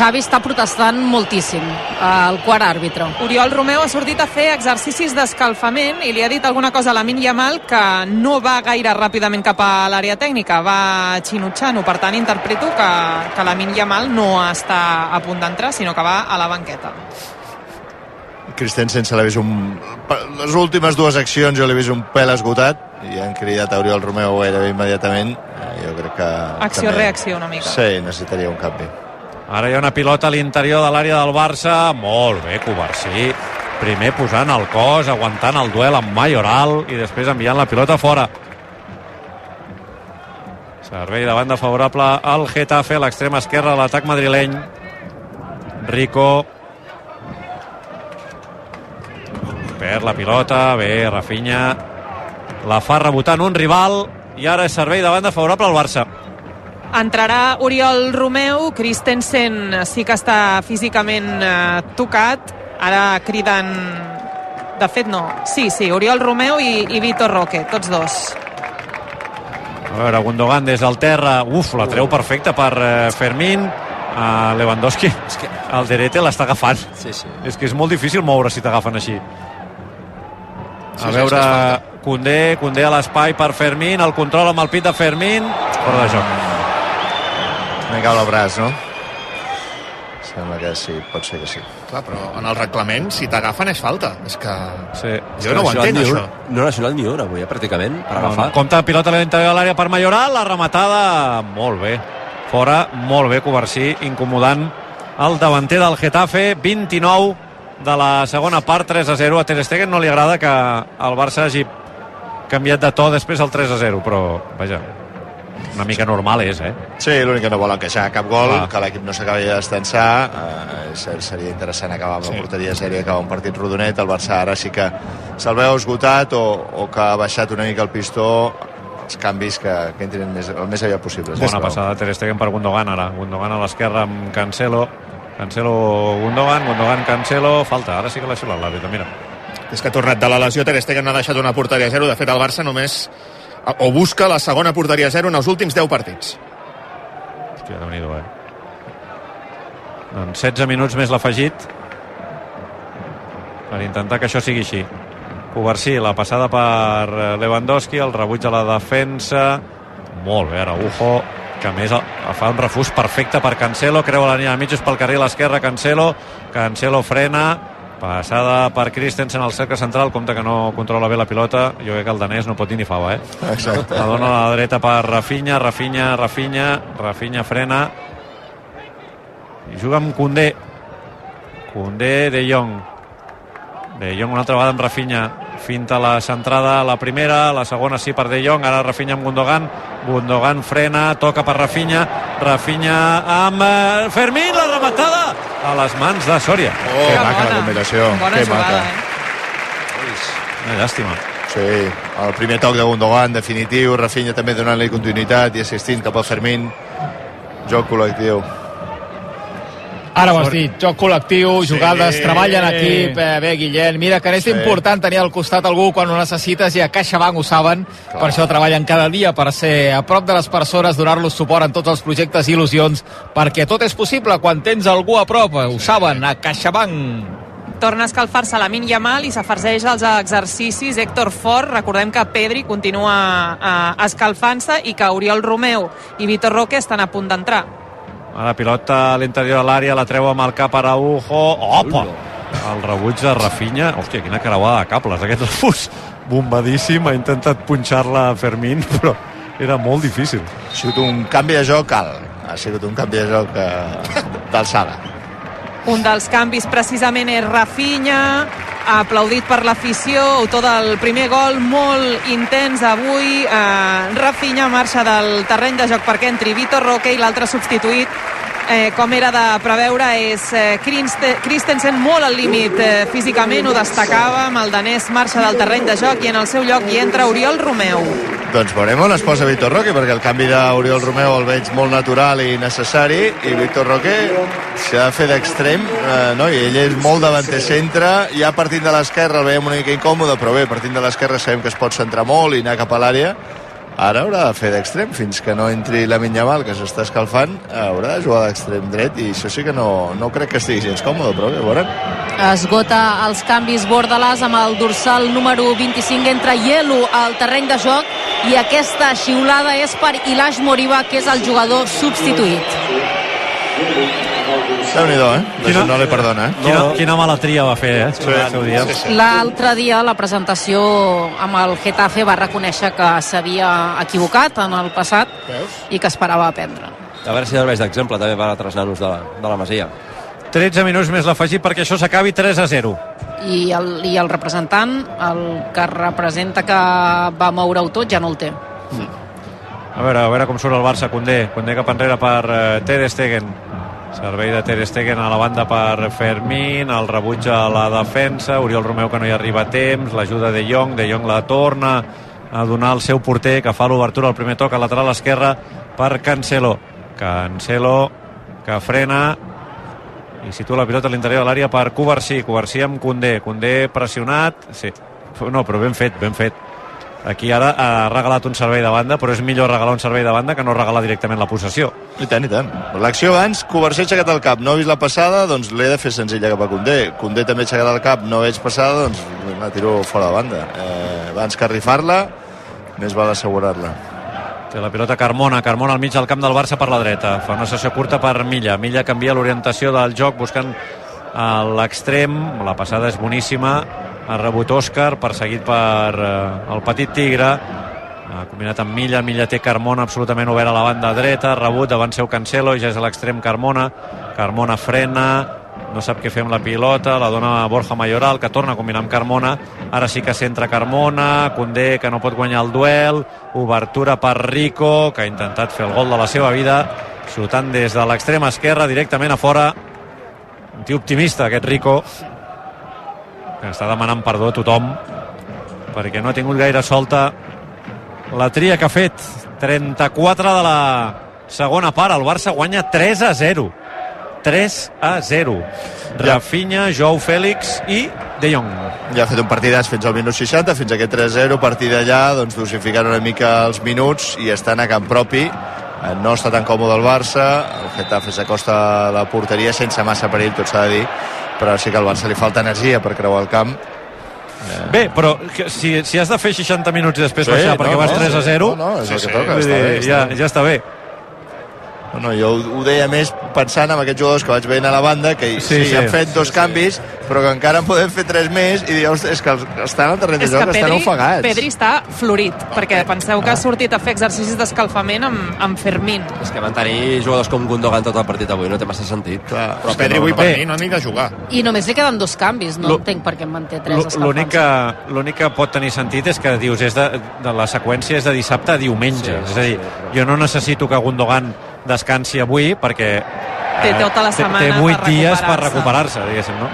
Xavi està protestant moltíssim, el quart àrbitre. Oriol Romeu ha sortit a fer exercicis d'escalfament i li ha dit alguna cosa a la Yamal que no va gaire ràpidament cap a l'àrea tècnica, va xinutxant-ho. Per tant, interpreto que, que la Yamal no està a punt d'entrar, sinó que va a la banqueta. Christensen se l'ha vist un... Les últimes dues accions jo l'he vist un pèl esgotat i han cridat a Oriol Romeu gairebé immediatament. Eh, Jo crec que... Acció-reacció una mica. Sí, necessitaria un canvi. Ara hi ha una pilota a l'interior de l'àrea del Barça. Molt bé, Covarsí. Primer posant el cos, aguantant el duel amb Mayoral i després enviant la pilota fora. Servei de banda favorable al Getafe, l'extrema esquerra de l'atac madrileny. Rico. Perd la pilota, bé, Rafinha. La fa rebotant un rival i ara és servei de banda favorable al Barça. Entrarà Oriol Romeu, Christensen sí que està físicament eh, tocat, ara criden... De fet, no. Sí, sí, Oriol Romeu i, i Vitor Roque, tots dos. A veure, Gundogan des del terra, uf, la treu perfecta per eh, Fermín, a Lewandowski, és que el Derete l'està agafant. Sí, sí. És que és molt difícil moure si t'agafen així. Sí, A sí, veure. Condé, Condé a l'espai per Fermín, el control amb el pit de Fermín, fora de joc. Me cau el braç, no? Sembla que sí, pot ser que sí. Clar, però en el reglament, si t'agafen és falta. És que... Sí. Jo no ho entenc, ni això. Un, no n'ha sonat ni una avui, eh, pràcticament, per agafar. Compte pilota a l'interior de l'àrea per Mayoral, la rematada, molt bé. Fora, molt bé, Covarsí, incomodant el davanter del Getafe, 29 de la segona part, 3 a 0. A Ter Stegen no li agrada que el Barça hagi canviat de to després del 3 a 0, però, vaja, una mica normal és, eh? Sí, l'únic que no volen queixar cap gol, Clar. que l'equip no s'acabi de destensar. Eh, ser- seria interessant acabar amb la porteria sèrie, acabar un partit rodonet. El Barça ara sí que se'l veu esgotat o, o que ha baixat una mica el pistó els canvis que, que entrin més, el més aviat possible. Bona passada Ter Stegen per Gundogan ara. Gundogan a l'esquerra amb Cancelo. Cancelo, Gundogan, Gundogan, Cancelo. Falta, ara sí que l'ha xulat l'àrbitre, mira. És que ha tornat de la lesió, Ter Stegen ha deixat una porteria a zero. De fet, el Barça només o busca la segona porteria a zero en els últims 10 partits. Hòstia, déu nhi eh? Doncs 16 minuts més l'afegit per intentar que això sigui així. Covarsí, la passada per Lewandowski, el rebuig a la defensa. Molt bé, Araujo, que a més fa un refús perfecte per Cancelo, creu la línia de mitjos pel carril esquerre Cancelo, Cancelo frena, passada per Christensen al cercle central, compte que no controla bé la pilota, jo crec que el danès no pot dir ni fava, eh? Exacte. La dona a la dreta per Rafinha, Rafinha, Rafinha, Rafinha frena. I juga amb Condé Condé, De Jong. De Jong una altra vegada amb Rafinha. Finta la centrada, la primera la segona sí per De Jong, ara Rafinha amb Gundogan. Gundogan frena, toca per Rafinha. Rafinha amb eh, Fermín, la rematada a les mans de Sòria Oh, que maca la combinació. Bona que jugada, maca. eh? una llàstima Sí, el primer toc de Gundogan, definitiu, Rafinha també donant-li continuïtat i assistint cap a Fermín. Joc col·lectiu. Ara ho has dit, joc col·lectiu, Sí. jugades, treball en equip, eh, bé, Guillem, mira que és Sí. important tenir al costat algú quan ho necessites i a CaixaBank ho saben, Clar. per això treballen cada dia per ser a prop de les persones, donar-los suport en tots els projectes i il·lusions, perquè tot és possible quan tens algú a prop, ho saben, a CaixaBank. Torna a escalfar-se la Min Yamal i s'afarceix als exercicis Héctor Fort. Recordem que Pedri continua eh, escalfant-se i que Oriol Romeu i Vitor Roque estan a punt d'entrar. Ara pilota a l'interior de l'àrea, la treu amb el cap Araujo. Opa! El rebuig de Rafinha. Hòstia, quina creuada de cables, aquest refús. Bombadíssim, ha intentat punxar-la a Fermín, (laughs) però era molt difícil. Ha sigut un canvi de joc alt. Ha sigut un canvi de joc eh, d'alçada. Un dels canvis precisament és Rafinha, aplaudit per l'afició, autor del primer gol, molt intens avui. Eh, Rafinha marxa del terreny de joc perquè entri Vitor Roque i l'altre substituït eh, com era de preveure és eh, Christensen molt al límit eh, físicament, ho destacàvem el danès marxa del terreny de joc i en el seu lloc hi entra Oriol Romeu doncs veurem on es posa Víctor Roque, perquè el canvi d'Oriol Romeu el veig molt natural i necessari, i Víctor Roque s'ha de fer d'extrem, eh, no? i ell és molt davanter centre, ja partint de l'esquerra el veiem una mica incòmode, però bé, partint de l'esquerra sabem que es pot centrar molt i anar cap a l'àrea, ara haurà de fer d'extrem fins que no entri la Minyamal que s'està escalfant haurà de jugar d'extrem dret i això sí que no, no crec que estigui gens còmode però bé, veurem esgota els canvis Bordalàs amb el dorsal número 25 entra Ielo al terreny de joc i aquesta xiulada és per Ilaix Moriba que és el jugador substituït déu nhi eh? Quina... No li perdona, eh? Quina, quina mala tria va fer, eh? Sí, seu dia. Sí, sí. L'altre dia, la presentació amb el Getafe va reconèixer que s'havia equivocat en el passat i que esperava aprendre. A veure si serveix d'exemple també per altres nanos de la, de la Masia. 13 minuts més l'afegit perquè això s'acabi 3 a 0. I el, I el representant, el que representa que va moure-ho tot, ja no el té. Mm. A veure, a veure com surt el Barça, Condé. Condé cap enrere per uh, Ter Stegen Servei de Ter Stegen a la banda per Fermín, el rebuig a la defensa, Oriol Romeu que no hi arriba a temps, l'ajuda de Jong, de Jong la torna a donar al seu porter que fa l'obertura al primer toc a lateral esquerra per Cancelo. Cancelo que frena i situa la pilota a l'interior de l'àrea per Covarsí, Covarsí amb Condé, Condé pressionat, sí, no, però ben fet, ben fet Aquí ara ha regalat un servei de banda, però és millor regalar un servei de banda que no regalar directament la possessió. I tant, i tant. L'acció abans, Coversé ha aixecat el cap, no ha vist la passada, doncs l'he de fer senzilla cap a Condé. Condé també ha aixecat el cap, no veig passada, doncs la tiro fora de banda. Eh, abans que rifar-la, més val assegurar-la. Té la pilota Carmona, Carmona al mig del camp del Barça per la dreta. Fa una sessió curta per Milla. Milla canvia l'orientació del joc buscant a l'extrem. La passada és boníssima. Ha rebut Òscar, perseguit per eh, el petit Tigre. Ha combinat amb Milla, Milla té Carmona absolutament obert a la banda dreta, rebut davant seu Cancelo, ja és a l'extrem Carmona. Carmona frena, no sap què fer amb la pilota, la dona Borja Mayoral que torna a combinar amb Carmona. Ara sí que centra Carmona, Condé que no pot guanyar el duel, obertura per Rico que ha intentat fer el gol de la seva vida xutant des de l'extrem esquerra directament a fora. Un tio optimista aquest Rico que està demanant perdó a tothom perquè no ha tingut gaire solta la tria que ha fet. 34 de la segona part. El Barça guanya 3 a 0 3 a 0 Rafinha, Joao Fèlix i De Jong. Ja ha fet un partidàs fins al minut 60 fins a aquest 3-0, a partir d'allà doncs dosificant una mica els minuts i estan a camp propi. Eh, no està tan còmode el Barça el Getafe s'acosta a la porteria sense massa perill, tot s'ha de dir però sí que al Barça li falta energia per creuar el camp. Eh... Bé, però si, si has de fer 60 minuts i després sí, baixar perquè no, vas 3 a 0 no, no, és sí, el que toca, sí. està bé, està ja, bé. ja està bé no, no, jo ho, ho deia més pensant en aquests jugadors que vaig veient a la banda que sí, sí, sí han fet dos sí, canvis sí. però que encara en podem fer tres més i dir, és que estan al terreny de joc, Pedri, estan ofegats. Pedri està florit, perquè penseu que ha sortit a fer exercicis d'escalfament amb, amb Fermín. És que van tenir jugadors com Gundogan tot el partit avui, no té massa sentit. Clar, però Pedri avui no, per mi no ha ni de jugar. I només li queden dos canvis, no entenc per què en manté tres l'únic que, l'únic que pot tenir sentit és que dius, és de, de la seqüència és de dissabte a diumenge, sí, és a dir, jo no necessito que Gundogan descansi avui perquè té tota la setmana té, té 8 per dies per recuperar-se, diguéssim, no?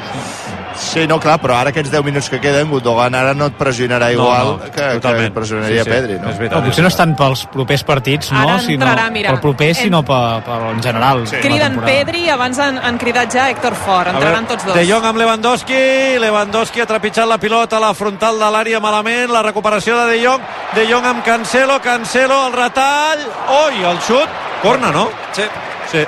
Sí, no, clar, però ara aquests 10 minuts que queden, Gundogan ara no et pressionarà igual no, no, que, que pressionaria sí, sí, Pedri, no? Veritat, no, potser no estan pels propers partits, no? Ara entrarà, sinó, mira. Pel proper, en... sinó per, per, en general. Sí. Criden Pedri, abans han, han cridat ja Héctor Fort, entraran tots dos. De Jong amb Lewandowski, Lewandowski ha trepitjat la pilota a la frontal de l'àrea malament, la recuperació de De Jong, De Jong amb Cancelo, Cancelo, el retall, oi, el xut, corna, no? Sí. Sí.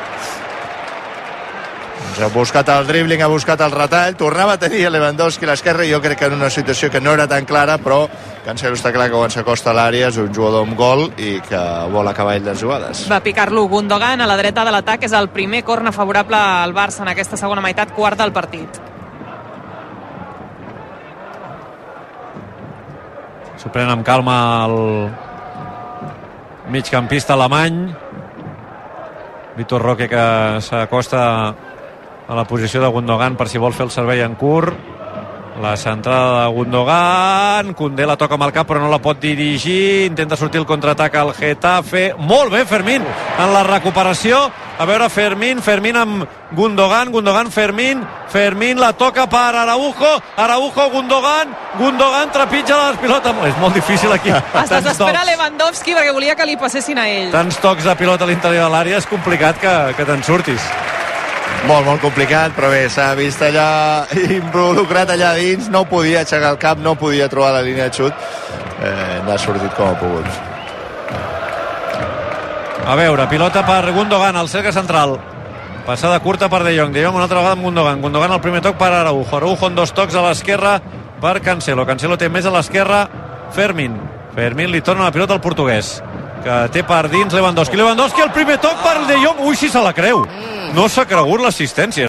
Doncs ha buscat el dribbling, ha buscat el retall, tornava a tenir Lewandowski a l'esquerra, jo crec que en una situació que no era tan clara, però Cancelo està clar que quan s'acosta a l'àrea és un jugador amb gol i que vol acabar ell les jugades. Va picar-lo Gundogan a la dreta de l'atac, és el primer corna favorable al Barça en aquesta segona meitat, quarta del partit. S'ho pren amb calma el migcampista alemany Vitor Roque que s'acosta a la posició de Gundogan per si vol fer el servei en curt la centrada de Gundogan Condé la toca amb el cap però no la pot dirigir intenta sortir el contraatac al Getafe. Molt bé Fermín en la recuperació. A veure Fermín, Fermín amb Gundogan, Gundogan, Fermín Fermín la toca per Araujo Araujo, Gundogan, Gundogan trepitja les pilotes, és molt difícil aquí. Es Tants desespera tocs. Lewandowski perquè volia que li passessin a ell. tants tocs de pilota a l'interior de l'àrea és complicat que, que te'n surtis Molt, molt complicat, però bé, s'ha vist allà involucrat allà dins, no podia aixecar el cap, no podia trobar la línia de xut, eh, n'ha sortit com ha pogut. A veure, pilota per Gundogan, al cercle central. Passada curta per De Jong. De Jong una altra vegada amb Gundogan. Gundogan el primer toc per Araujo. Araujo en dos tocs a l'esquerra per Cancelo. Cancelo té més a l'esquerra. Fermín. Fermín li torna la pilota al portuguès que té per dins Lewandowski. Lewandowski el primer toc per De Jong. Ui, si se la creu. No s'ha cregut l'assistència.